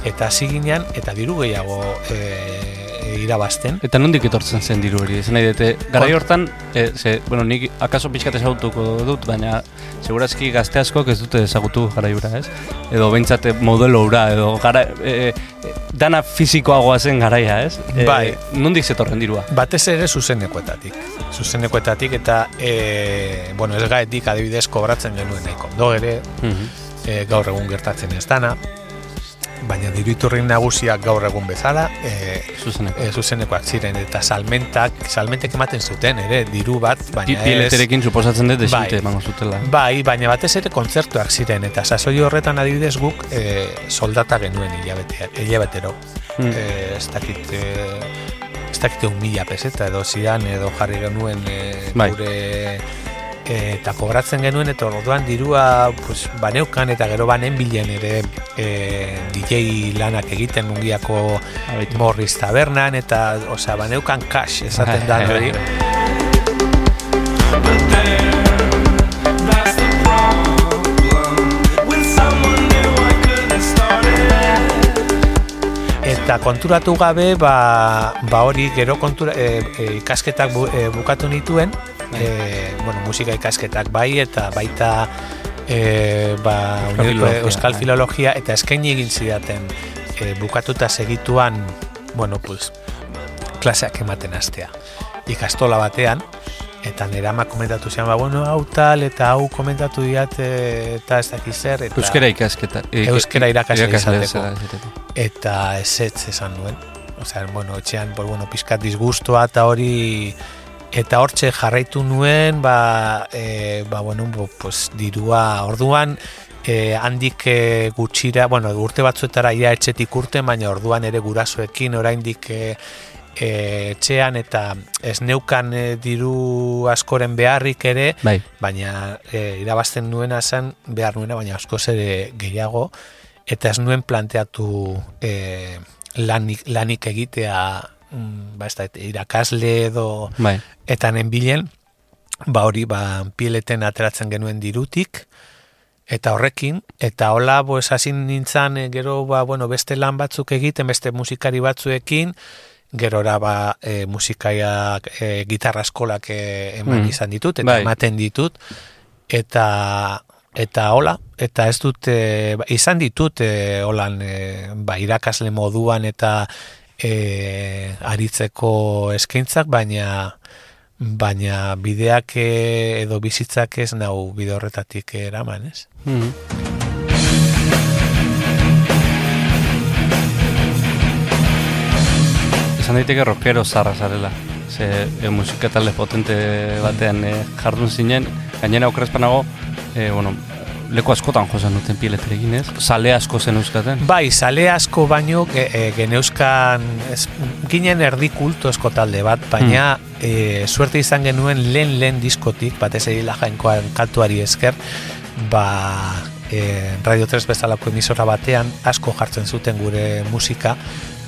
eta hasi ginean, eta diru gehiago e, irabazten. Eta nondik etortzen zen diru hori? Esan nahi dute, garai hortan, e, ze, bueno, nik akaso pixkat ezagutuko dut, baina segurazki gazte askok ez dute ezagutu garai hura, ez? Edo behintzate modelo hura, edo gara, e, e, dana fizikoagoa zen garaia, ez? E, Bai. Nondik zetorren dirua? Batez ere zuzenekoetatik. Zuzenekoetatik eta e, bueno, ez gaetik adibidez kobratzen genuen nahiko. Do ere, Mhm. e, gaur egun gertatzen ez dana, baina diru iturri nagusiak gaur egun bezala, e, Zuzeneko. e, zuzenekoak ziren eta salmentak, salmentek ematen zuten ere diru bat, baina ez, Pileterekin suposatzen dut desinte Bai. zutela. Bai, baina batez ere kontzertuak ziren eta sasoi horretan adibidez guk e, soldata genuen hilabete, hilabetero. Mm. Eh, ez dakit eh, ez dakit un mila peseta edo zidan edo jarri genuen Bai. gure eta kobratzen genuen eta orduan dirua pues, baneukan eta gero banen bilen ere eh, DJ lanak egiten mungiako. Morris tabernan eta osea baneukan cash esaten da hori. Eta konturatu gabe, ba, ba hori gero kontura, e, e, ikasketak bu, e, bukatu nituen, e, bueno, musika ikasketak bai, eta baita e, ba, Filologia, Euskal bai. Filologia, eta eskaini egin zidaten e, bukatuta segituan, bueno, pues, klaseak ematen hastea. Ikastola batean, eta nire ama komentatu zian, ba, bueno, hau tal, eta hau komentatu diat, e, eta ez dakiz zer, eta... Euskera ikasketa. eh, Euskera irakasle izateko. eta ezetz esan nuen. Osea, bueno, etxean, pues, bueno, pizkat disgustua eta hori eta hortxe jarraitu nuen, ba, e, ba bueno, bo, pues, dirua orduan, e, handik e, gutxira, bueno, urte batzuetara ia etxetik urte, baina orduan ere gurasoekin oraindik e, e, etxean eta ez neukan e, diru askoren beharrik ere, Bai, baina e, irabazten nuena zen behar nuena, baina askoz ere gehiago, eta ez nuen planteatu e, lanik, lanik egitea mm, ba, ez da, irakasle edo bai. eta nenbilen, ba hori ba, pieleten ateratzen genuen dirutik, eta horrekin, eta hola, pues, hasi nintzen, e, gero, ba, bueno, beste lan batzuk egiten, beste musikari batzuekin, gerora ba, e, musikaiak e, gitarra eskolak e, eman Mm. izan ditut, eta Bai. ematen ditut, eta eta hola, eta ez dut, e, ba, izan ditut, e, holan, e, ba, irakasle moduan eta e, aritzeko eskaintzak, baina baina bideak e, edo bizitzak ez nau bide horretatik eraman, ez? Mhm. Esan daiteke rockero zarra zarela. Ze e, musika talde potente batean e, jardun zinen, gainera okrespanago, e, bueno, leku askotan josan duten pileterekin ez? Sale asko zen euskaten. Bai, sale asko baino ge, e, geneuzkan ez, ginen erdi kultozko talde bat, baina e, suerte izan genuen lehen lehen diskotik, batez ere jainkoan kantuari esker, ba, e, Radio 3 bezalako emisora batean asko jartzen zuten gure musika,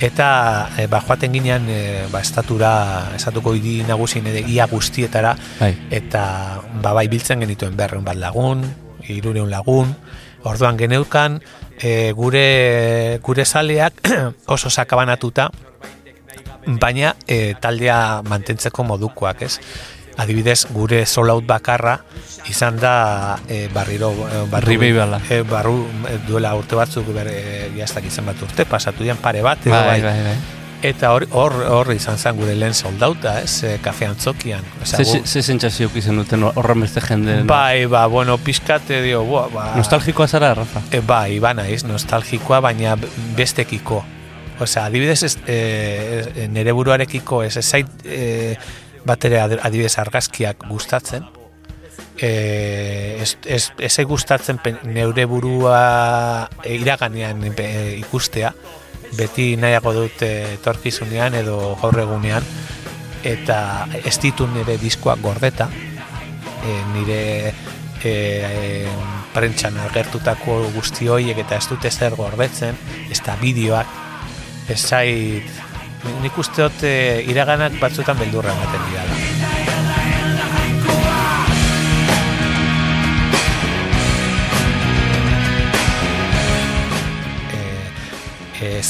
eta e, ba, joaten ginean e, ba, estatura, estatuko hiri nagusien ere ia guztietara, Bai. eta ba, bai biltzen genituen berreun bat lagun, irureun lagun, orduan geneukan e, gure, gure saleak oso sakabanatuta, baina e, taldea mantentzeko modukoak, ez? Adibidez, gure solout bakarra izan da e, barriro e, barru, Ribeibala. e, barru e, duela urte batzuk ber, e, jaztak izan bat urte, pasatu dian pare bat, edo Bai, bai, bai, bai. Eta hor, hor, hor izan zen gure lehen soldauta, ez? E, kafe antzokian. Osea, Ze, gu- ze sentsazio izan duten horren beste jende. Bai, ba, bueno, pizkate dio, boa, ba... Nostalgikoa zara, Rafa? E, bai, ba naiz, nostalgikoa, baina bestekiko. Osea, adibidez, ez, e, nere buruarekiko ez ez zait e, bat ere ad- adibidez argazkiak gustatzen. E, ez, ez, ez gustatzen pen- neure burua iraganean e, ikustea. Beti nahiago dut etorkizunean edo gaur egunean. Eta ez ditu nire diskoak gordeta. E, nire e, e, prentxan agertutako guzti horiek eta ez dute zer gordetzen, ez da bideoak, ez zait, nik uste dut e, iraganak batzuetan beldurra ematen dira.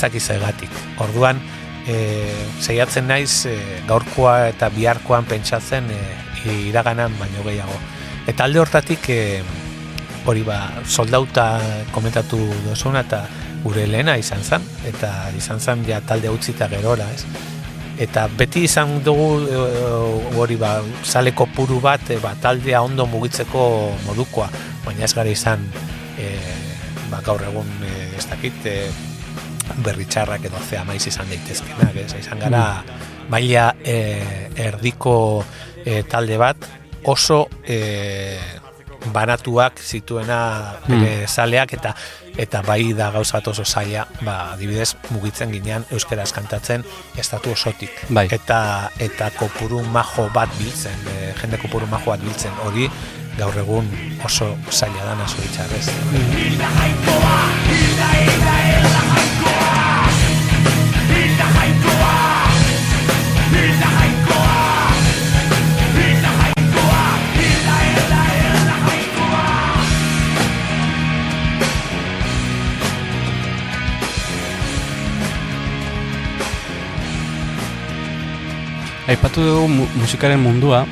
Ezaki. Orduan, e, saiatzen naiz e, gaurkoa eta biharkoan pentsatzen e, iraganan baino gehiago. Eta alde hortatik e, hori ba, soldauta komentatu dozuna eta gure lehena izan zen, eta izan zen ja talde utzita gerora, ez? Eta beti izan dugu hori ba, sale kopuru bat, e, ba, taldea ondo mugitzeko modukoa, baina ez gara izan e, ba, gaur egun e, ez dakit e, berritxarrak edo zea maiz izan daitezkenak, ez? Izan gara maila e, erdiko e, talde bat oso e, banatuak zituena bere saleak eta eta bai da gauza bat oso zaila, ba, adibidez mugitzen ginean euskaraz kantatzen estatu osotik. Bai. Eta eta kopuru majo bat biltzen, e, jende kopuru majo bat biltzen, hori gaur egun oso zaila dana zoritxarrez. Aipatu dugu mu musikaren mundua,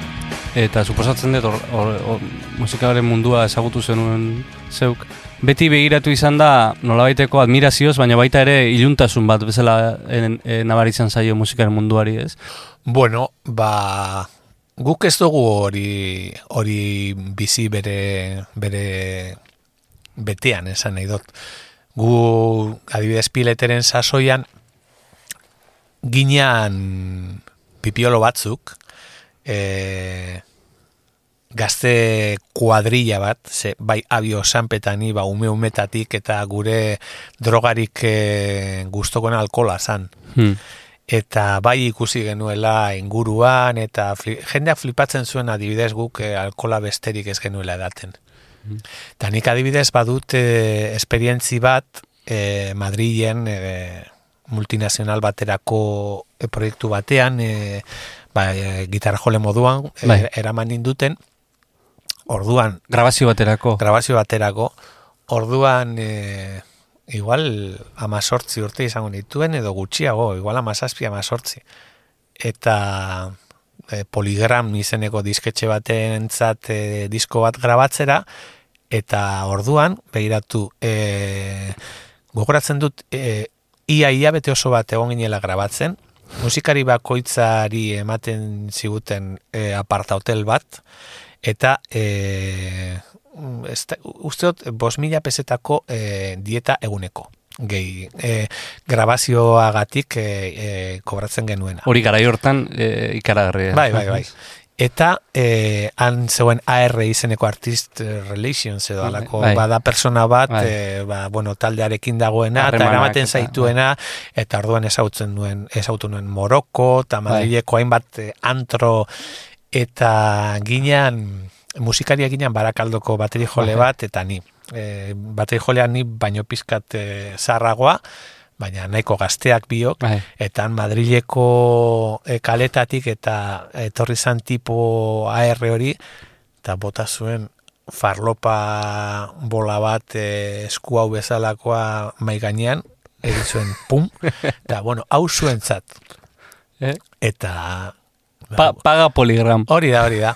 eta suposatzen dut hor- hor- hor- musikaren mundua ezagutu zenuen zeuk. Beti begiratu izan da nolabaiteko admirazioz, baina baita ere iluntasun bat bezala en, en, nabaritzen zaio musikaren munduari, ez? Bueno, ba, guk ez dugu hori hori bizi bere bere betean esan nahi dut. Gu adibidez pileteren sasoian ginean pipiolo batzuk e, gazte kuadrilla bat, ze, bai abio sanpetani, ba ume umetatik eta gure drogarik e, guztokona alkola zan Hmm. eta bai ikusi genuela inguruan eta fli, jendeak flipatzen zuen adibidez guk eh, alkola besterik ez genuela edaten. Eta nik adibidez badut eh, esperientzi bat eh, Madrilen eh, multinazional baterako eh, proiektu batean eh, ba, eh, gitarra jole moduan eh, Bai. eraman ninduten orduan Grabazio baterako. grabazio baterako orduan e, igual amazortzi urte izango nituen edo gutxiago, igual amazazpi amazortzi eta e, poligram izeneko disketxe batentzat e, disko bat grabatzera eta orduan begiratu e, gogoratzen dut e, ia ia bete oso bat egon ginela grabatzen musikari bakoitzari ematen ziguten e, aparta hotel bat eta e, ez da- uste dut bos mila pesetako e, dieta eguneko gehi e, grabazioagatik e, e, kobratzen genuena. Hori garai hortan e, ikaragarria. Bai, bai, bai. Eta eh, han zegoen AR izeneko Artist Relations edo alako Bai. bada persona bat Bai. eh, ba, bueno, taldearekin dagoena eta eramaten zaituena eta orduan ezautzen nuen ezautu nuen Moroko eta Bai. Madrileko hainbat eh, antro eta ginean musikaria ginean barakaldoko bateri jole Bai. bat eta ni e, bateri jolea ni baino pizkat e, zarragoa baina nahiko gazteak biok Bai. eta Madrileko e, kaletatik eta etorri zan tipo AR hori eta bota zuen farlopa bola bat e, esku hau bezalakoa mai gainean egin zuen pum eta bueno hau zuentzat Eh? eta Pa, paga poligram. hori da hori da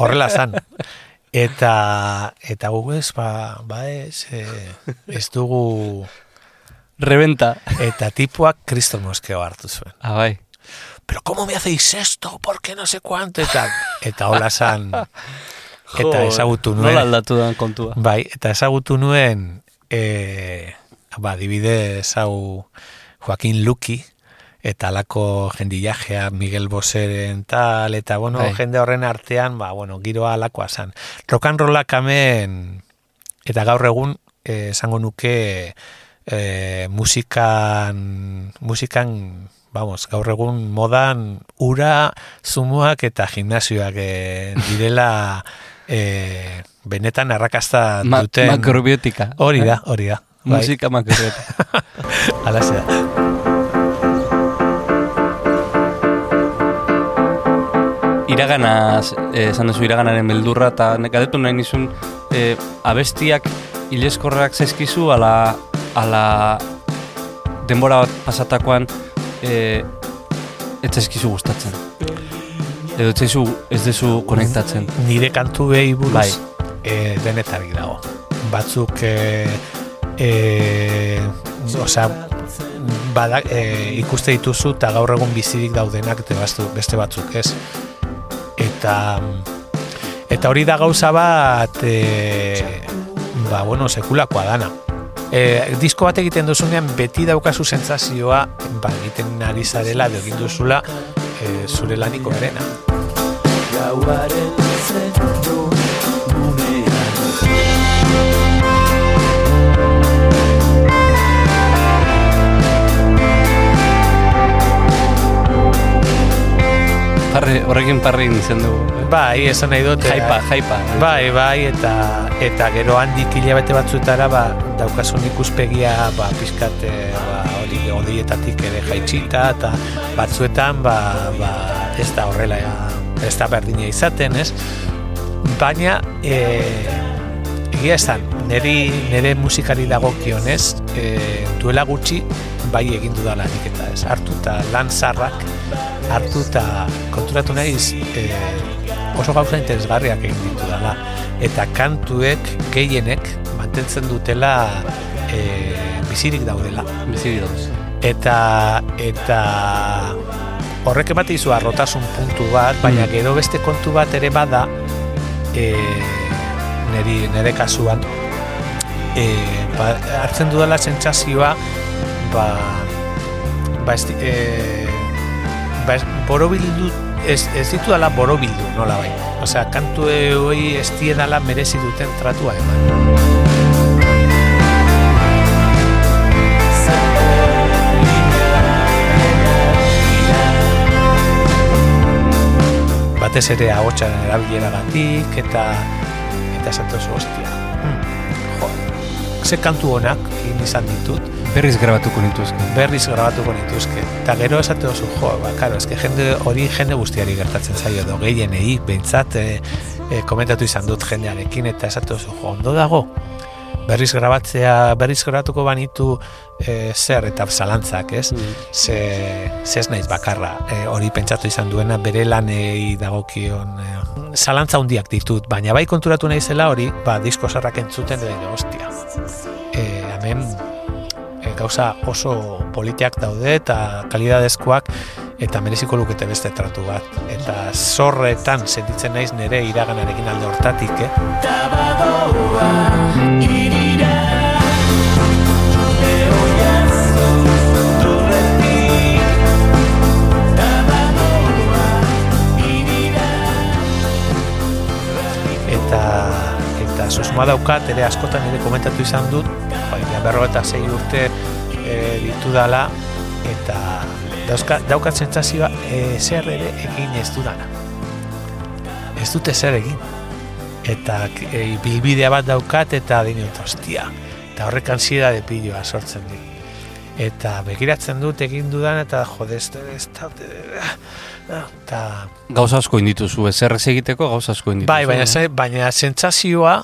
horrela zan eta eta gu ez ba, ba ez, e, ez dugu Reventa. eta tipuak kriston moskeo hartu zuen Ah, bai. pero ¿cómo me hacéis esto? ¿Por qué no sé cuánto? Eta, eta hola zan, eta ezagutu Nola nuen, aldatu da kontua. bai, eta ezagutu nuen, e, ba, dibidez hau Joaquin Luki, eta alako jendillajea Miguel Boseren tal, eta bueno, Bai. jende horren artean, ba, bueno, giroa alakoa zan. Rock and rollak hemen, eta gaur egun, eh, esango nuke, eh, musikan, musikan, vamos, gaur egun modan ura, zumuak eta gimnasioak eh, direla eh, benetan arrakasta Ma duten. makrobiotika. Hori da, hori da. Bai, Musika makrobiotika. alaxe da. iragana, eh, esan duzu iraganaren beldurra, eta galdetu nahi nizun, eh, abestiak ileskorrak zaizkizu, ala, ala denbora bat pasatakoan eh, ez zaizkizu gustatzen. Edo ez zaizu, ez dezu konektatzen. Nire kantu behi buruz Bai. eh, denetarik dago. Batzuk e, e, osea, bada, e, ikuste dituzu eta gaur egun bizirik daudenak eta beste batzuk ez. Eta eta hori da gauza bat e, ba, bueno, sekulakoa dana. E, disko bat egiten duzunean beti daukazu sentsazioa ba, egiten ari zarela edo egin duzula e, zure laniko berena. Gauaren zentro Parre, horrekin parre izan dugu. eh? Bai, esan nahi dut. Jaipa, eh, jaipa. Bai, bai, eta eta gero handik hilabete batzuetara ba, daukasun ikuspegia ba, pizkat eh, ba, hori odeietatik ere jaitsita eta batzuetan ba, ba, ez da horrela ez da berdina izaten, ez? Baina e, egia esan, niri, nire musikari dagokionez e, duela gutxi bai egin dudala nik eta ez hartu eta lan zarrak hartu eta konturatu naiz e, oso gauza interesgarriak egin ditu dela. Eta kantuek gehienek mantentzen dutela e, bizirik daudela. Bizi dauz. Eta eta horrek emate izu arrotasun puntu bat, baina Mm. gero beste kontu bat ere bada e, neri, nere kasuan e, ba, hartzen dudala sentsazioa ba, ba, ez, e, ba ez, borobildu ez, ez ditudala borobildu nola bai. Osea kantu hori ez diedala merezi duten tratua eman. Batez ere ahotsaren erabileragatik eta eta esatu oso hostia. Hmm, jo, ze kantu honak egin izan ditut Berriz grabatuko nituzke. berriz grabatuko nituzke. Eta gero esate oso, jo, ba, karo, eske jende hori jende guztiari gertatzen zaio edo gehienei, behintzat e, e, komentatu izan dut jendearekin eta esate oso, jo, ondo dago. Berriz grabatzea, berriz grabatuko banitu e, zer eta zalantzak, ez? Ze, ze ez naiz bakarra, e, hori pentsatu izan duena bere lanei dagokion e, zalantza hundiak ditut, baina bai konturatu naizela hori, ba, disko zarrak entzuten edo, hostia. E, hemen gauza oso politiak daude eta kalidadezkoak eta mereziko lukete beste tratu bat. Eta zorretan sentitzen naiz nire iraganarekin alde hortatik, eh? Eta eta susmoa daukat ere askotan ere komentatu izan dut, baina berro eta sei urte e, ditudala eta dauzka, daukat sentsazioa e, zer ere egin ez dudana. Ez dute zer egin. Eta e, bilbidea bat daukat eta dinot, ostia. Eta horrek ansiedade piloa sortzen dit. Eta begiratzen dut egin dudan eta jode, ez da, eta Gauza asko indituzu, ezer ez egiteko gauza asko indituzu. bai, baina, eh? baina sentsazioa,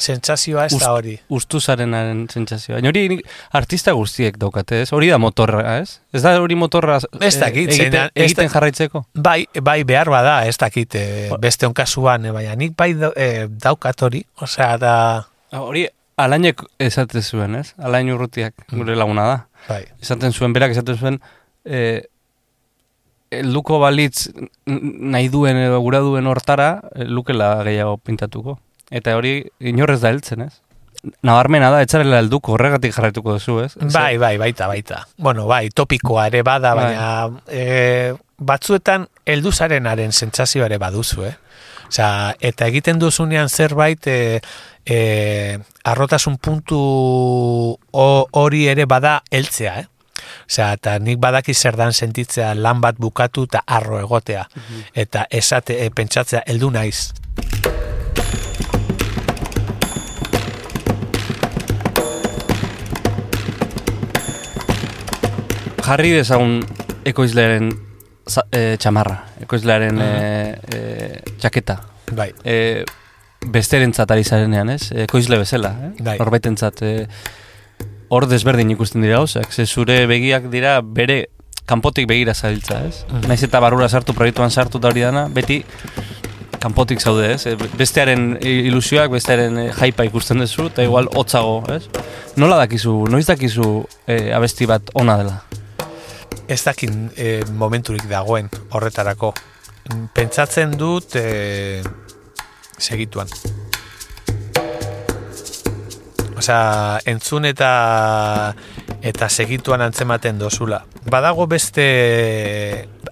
sentsazioa ez Ust- da hori. Ustu zarenaren sentsazioa. Baina hori artista guztiek daukate, ez? Hori da motorra, ez? Ez da hori motorra Ez eh, dakit, egiten, ez egiten da- jarraitzeko? Bai, bai behar bada, ez dakit, e, beste onkasuan, e, baina nik bai e, daukat hori, osea, da, Ah, Hori alainek esaten zuen, ez? Alain urrutiak gure laguna da. bai, Esaten zuen, berak esaten zuen, eh, luko balitz nahi duen edo gura duen hortara, eh, lukela gehiago pintatuko. Eta hori inorrez da heltzen, ez? Nabarmena da, etxarela helduko, horregatik jarraituko duzu, ez? bai, bai, baita, baita. Bueno, bai, topikoa ere bada, Bai. baina e, batzuetan helduzarenaren sentsazioa ere baduzu, eh? Osea, eta egiten duzunean zerbait e, e, arrotasun puntu ho- hori ere bada heltzea, eh? Osea, eta nik badaki zer dan sentitzea lan bat bukatu eta arro egotea. Eta esate, e, pentsatzea, heldu naiz. Jarri dezagun ekoizlearen za- eh, txamarra, ekoizlearen eh, eh, txaketa. Bai, E, besterentzat ari zarenean, ez? Ekoizle bezala, eh? Bai. Norbaitentzat e, hor desberdin ikusten dira gauzak, ze zure begiak dira bere kanpotik begira zabiltza, ez? Mhm. Naiz eta barrura sartu, proiektuan sartu da hori dana, beti kanpotik zaude, ez? E, Bestearen ilusioak, bestearen e, jaipa ikusten duzu, eta igual hotzago, ez? Nola dakizu, noiz dakizu e, abesti bat ona dela? Ez dakin e, momenturik dagoen horretarako. Pentsatzen dut e, segituan. Osea, entzun eta eta segituan antzematen dozula. Badago beste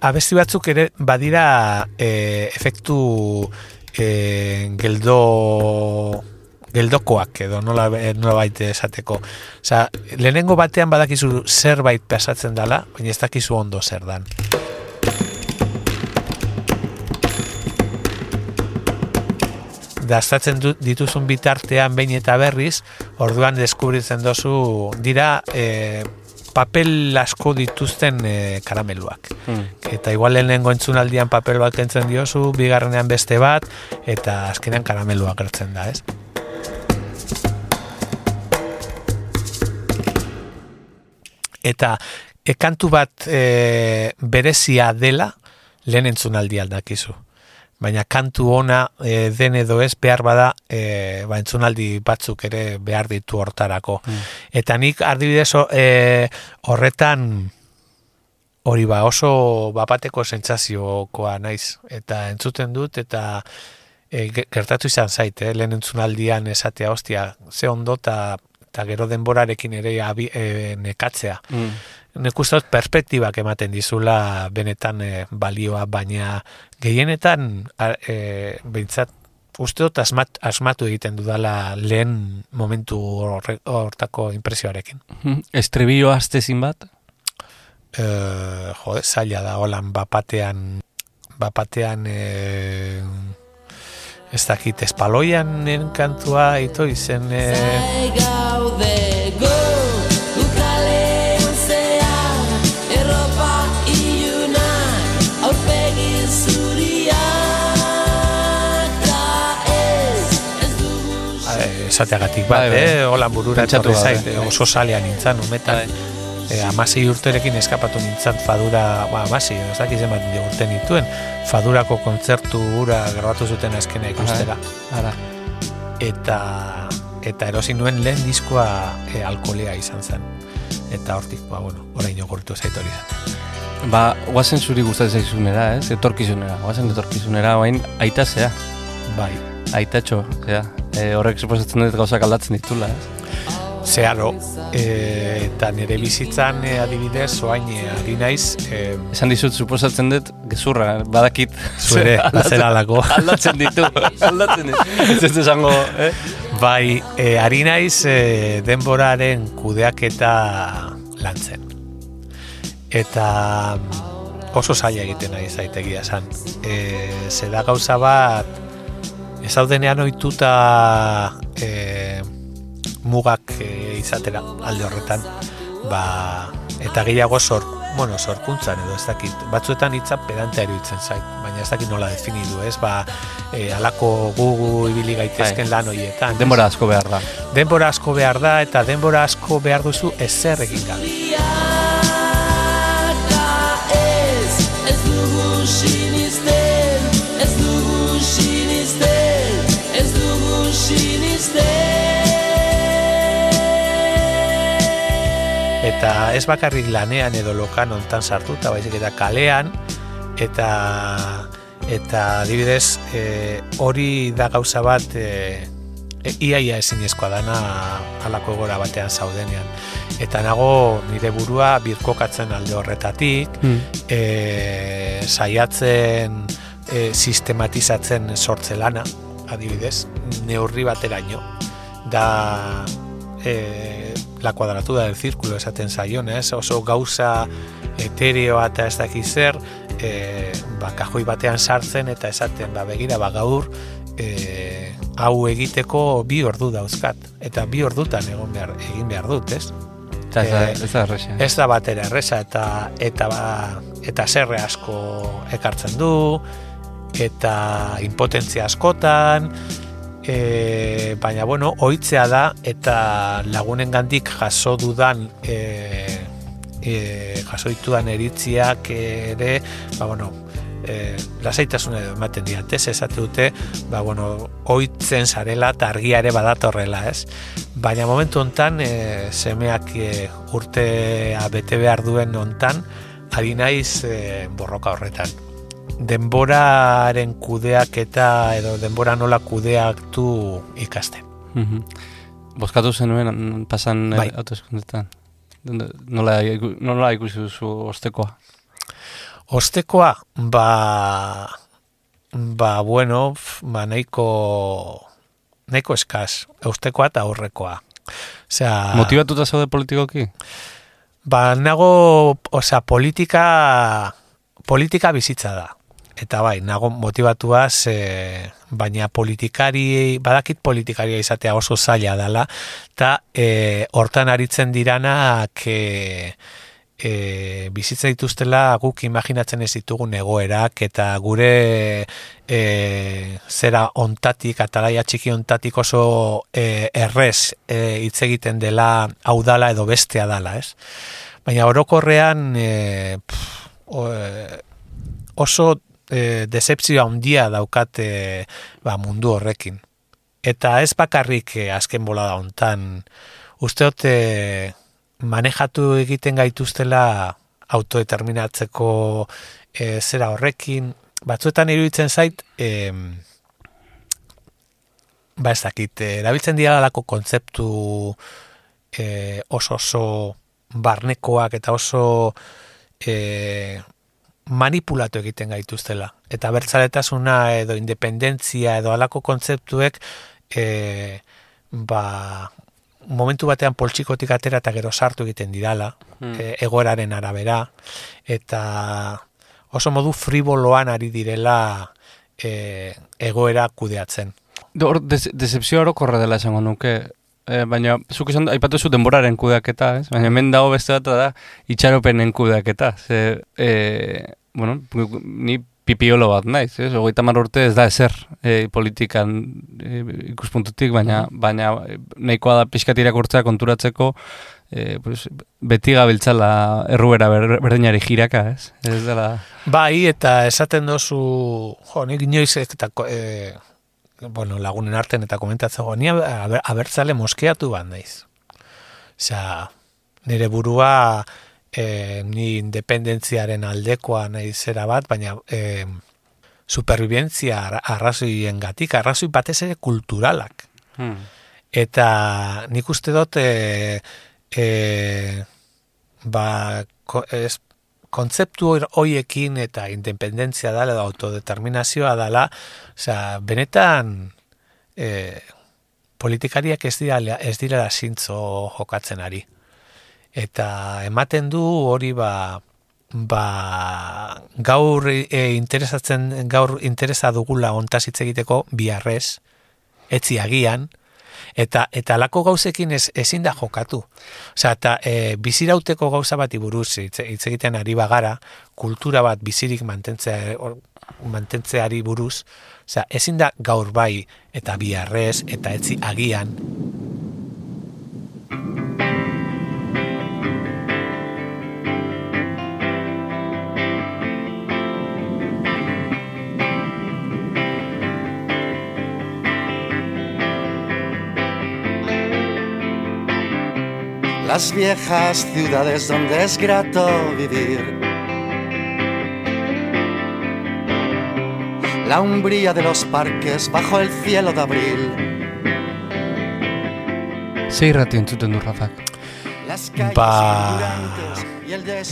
abesti batzuk ere badira e, efektu e, geldo geldokoak edo nola, nola baite esateko. Osea, lehenengo batean badakizu zerbait pasatzen dala, baina ez dakizu ondo zer dan. Dastatzen dituzun bitartean behin eta berriz, orduan deskubritzen dozu dira e, papel asko dituzten e, karameluak. Hmm. Eta igual lehenengo entzunaldian papel bat kentzen diozu, bigarrenean beste bat, eta azkenean karamelua gertzen da, ez? Eta e, kantu bat e, berezia dela, lehen entzunaldi aldakizu. Baina kantu ona e, den edo ez behar bada e, ba, entzunaldi batzuk ere behar ditu hortarako. Eta nik adibidez e, horretan hori ba oso bapateko sentsaziokoa naiz eta entzuten dut eta e, ge- gertatu izan zait, eh? lehen entzunaldian esatea, ostia, ze ondo eta eta gero denborarekin ere abi, e, nekatzea. Mm. Nik uste perspektibak ematen dizula benetan e, balioa, baina gehienetan a- e, behintzat uste dut asmat, asmatu egiten dudala lehen momentu hortako impresioarekin. Estribillo astezin bat? E, jode, zaila da, holan, bapatean, bapatean, e, ez dakit, espaloian kantua, ito izen, e, Gaude go dugu eh, esateagatik bat, Bai, bai. eh? Holan burura etorri zait, bai. oso salean nintzen, umetan, e, amasei urterekin eskapatu nintzen fadura, ba, amasei, ez dakiz zenbat urte nituen, fadurako kontzertu gura grabatu zuten azkena ikustera. Ara. Eta, eta erosi nuen lehen diskoa e, alkolea izan zen. Eta hortik, ba, bueno, orain ogortu zait hori zen. Ba, guazen zuri gustatzen zaizunera, ez? Etorkizunera, guazen etorkizunera, bain aita zea, Bai, aitatxo, zea. E, horrek suposatzen dut gauzak aldatzen ditula, ez? Zeharo, e, eta nire bizitzan e, adibidez, oain e, ari naiz, e, Esan dizut, suposatzen dut, gezurra, badakit. Zuere, Aldatzen- zeralako. Aldatzen ditu, aldatzen ditu. Ez ez esango, eh? Bai, e, ari naiz e, denboraren kudeaketa lantzen. Eta oso zaila egiten nahi zaitegia esan. E, zeda gauza bat, ez daudenean ohituta e, mugak e, izatera alde horretan, ba, eta gehiago sor, bueno, sorkuntzan edo ez dakit, batzuetan hitza pedantea iruditzen zait, baina ez dakit nola definidu, ez, ba, e, alako gugu ibili gaitezken lan horietan. ez? Denbora asko behar da. denbora asko behar da eta denbora asko behar duzu ezer egin gabe. Ta Eta ez bakarrik lanean edo lokan ontan sartuta, baizik eta kalean, eta eta adibidez e, hori da gauza bat e, e, iaia ezinezkoa dana halako egora batean zaudenean. Eta nago nire burua birkokatzen alde horretatik, Hmm. e, saiatzen e, sistematizatzen sortze lana, adibidez, neurri bateraino. Da e, la cuadratura del círculo esaten zaion, ez? Oso gauza etereoa eta ez dakiz zer, e, ba, kajoi batean sartzen eta esaten, ba, begira, ba, gaur e, hau egiteko bi ordu dauzkat. Eta bi ordutan egon behar, egin behar dut, ez? Eta Eh, ez da erresa. ez da batera erresa eta eta ba, eta zerre asko ekartzen du eta impotentzia askotan e, baina bueno ohitzea da eta lagunengandik jaso dudan e, e, jaso ditudan eritziak ere ba bueno e, lasaitasuna edo ematen diat, ez? Esate dute, ba, bueno, oitzen zarela eta argia ere badatorrela, ez? Baina momentu hontan e, semeak e, urtea bete behar duen hontan, ari naiz e, borroka horretan. Denboraren kudeaketa edo denbora nola kudeaktu ikasten. Mhm. Bozkatu zenuen pasan Bai. bai. autoeskundetan. Nola, nola ikusi duzu ostekoa? Ostekoa, ba, ba bueno, ba nahiko, nahiko eskaz, eustekoa eta aurrekoa. Osea, Motibatuta zaude politikoki? ba nago, osea, politika, politika bizitza da. Eta bai, nago motivatuaz, e, baina politikari, badakit politikaria izatea oso zaila dela, eta e, hortan aritzen diranak e, e, bizitza dituztela guk imaginatzen ez ditugun egoerak eta gure e, zera ontatik, atalaia txiki ontatik oso e, errez e, hitz egiten dela hau dala edo bestea dala, ez? Baina orokorrean e, pff, o, e, oso e, decepzio handia daukate ba, mundu horrekin. Eta ez bakarrik e, azken bolada hontan usteot e, manejatu egiten gaituztela autodeterminatzeko e, zera horrekin, batzuetan iruditzen zait, e, ba ez dakit, eh, erabiltzen dira lako kontzeptu e, oso oso barnekoak eta oso e, manipulatu egiten gaituztela. Eta bertzaletasuna edo independentzia edo alako kontzeptuek e, ba, momentu batean poltsikotik atera eta gero sartu egiten didala, Hmm. e, egoeraren arabera, eta oso modu friboloan ari direla e, egoera kudeatzen. Hor, des, decepzio orokorra dela esango nuke, e, baina, zuk esan, aipatu zu denboraren kudeaketa, ez? Baina hemen dago beste bat da itxaropenen kudeaketa. Ze, e, bueno, ni pipiolo bat naiz, ez? Hogeita mar urte ez da ezer e, politikan e, ikuspuntutik, baina, baina nahikoa da pixkat irakurtzea konturatzeko e, pues, beti gabiltzala erruera ber, berdinari jiraka, ez? Ez dela... Bai, eta esaten dozu, jo, nik inoiz eta e, bueno, lagunen arten eta komentatzeko, ni aber, abertzale moskeatu bat naiz. Osea, nire burua e, ni independentziaren aldekoa nahi zera bat, baina e, superviventzia arra- arrazoien gatik, arrazoi batez ere kulturalak. Hmm. Eta nik uste dut e, e, ba, ko, ez, kontzeptu hoiekin eta independentzia dala edo autodeterminazioa dala, osea, benetan e, politikariak ez dira ez dira zintzo jokatzen ari. Eta ematen du hori ba ba gaur e, interesatzen gaur interesa dugula hontaz hitz egiteko biharrez etzi agian eta eta alako gauzekin ez, ezin da jokatu. Osea, eta e, bizirauteko gauza bati buruz hitz egiten ari bagara, kultura bat bizirik mantentzea or- mantentzeari buruz, osea, ezin da gaur bai eta biharrez eta etzi agian las viejas ciudades donde es grato vivir. La umbría de los parques bajo el cielo de abril. Ze irrati entzuten du Rafak? Ba,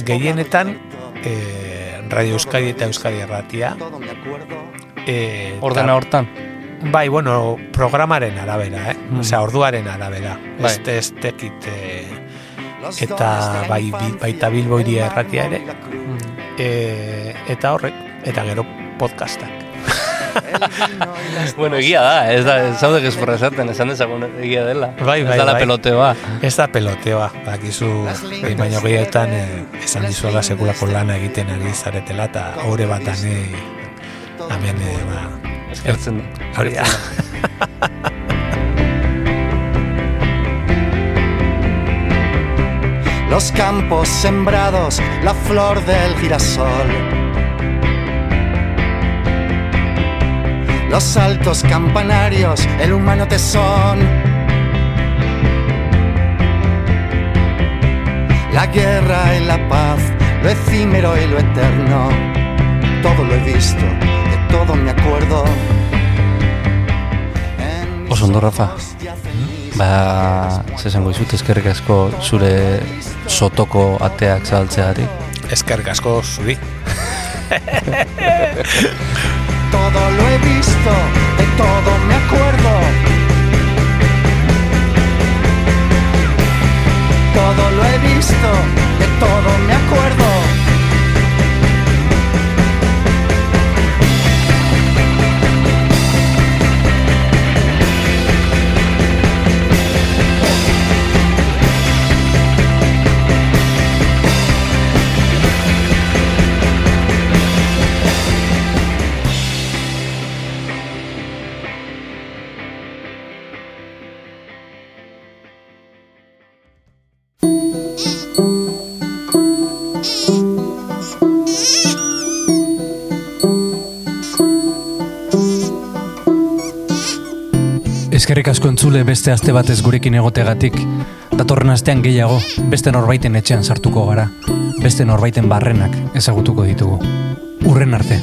gehienetan puerto. e, Radio Euskadi eta Euskadi Erratia Todo me acuerdo. e, Ordena hortan? Bai, bueno, programaren arabera, eh? Mm. Osea, orduaren arabera. Bai. Ez ez tekit eh, Eta bai- baita Bilbo el hiria erratia ere. e, eta horrek, eta gero podcastak. Bueno, egia da, ez da, de ez zaude gezurra esaten, esan dezagun egia dela. Bai, bai, ez da la bai. peloteoa. Ez da peloteoa, bakizu, behin baino gehietan eh, esan dizuela sekulako lana egiten ari zaretela, eta haure bat ane, me eh, ba, Eskertzen da. hori da. Los campos sembrados, la flor del girasol. Los altos campanarios, el humano tesón. La guerra y la paz, lo efímero y lo eterno. Todo lo he visto, de todo me acuerdo. En mis Oso ondo, Rafa. Ba, zesango izut, eskerrik asko zure sotoko ateak zabaltzeagatik. Eskerrik asko zuri. Todo lo he visto, de todo me acuerdo. Todo lo he visto, de todo me acuerdo. Asko entzule beste aste batez gurekin egotegatik. Datorren astean gehiago, beste norbaiten etxean sartuko gara. Beste norbaiten barrenak ezagutuko ditugu. Urren arte.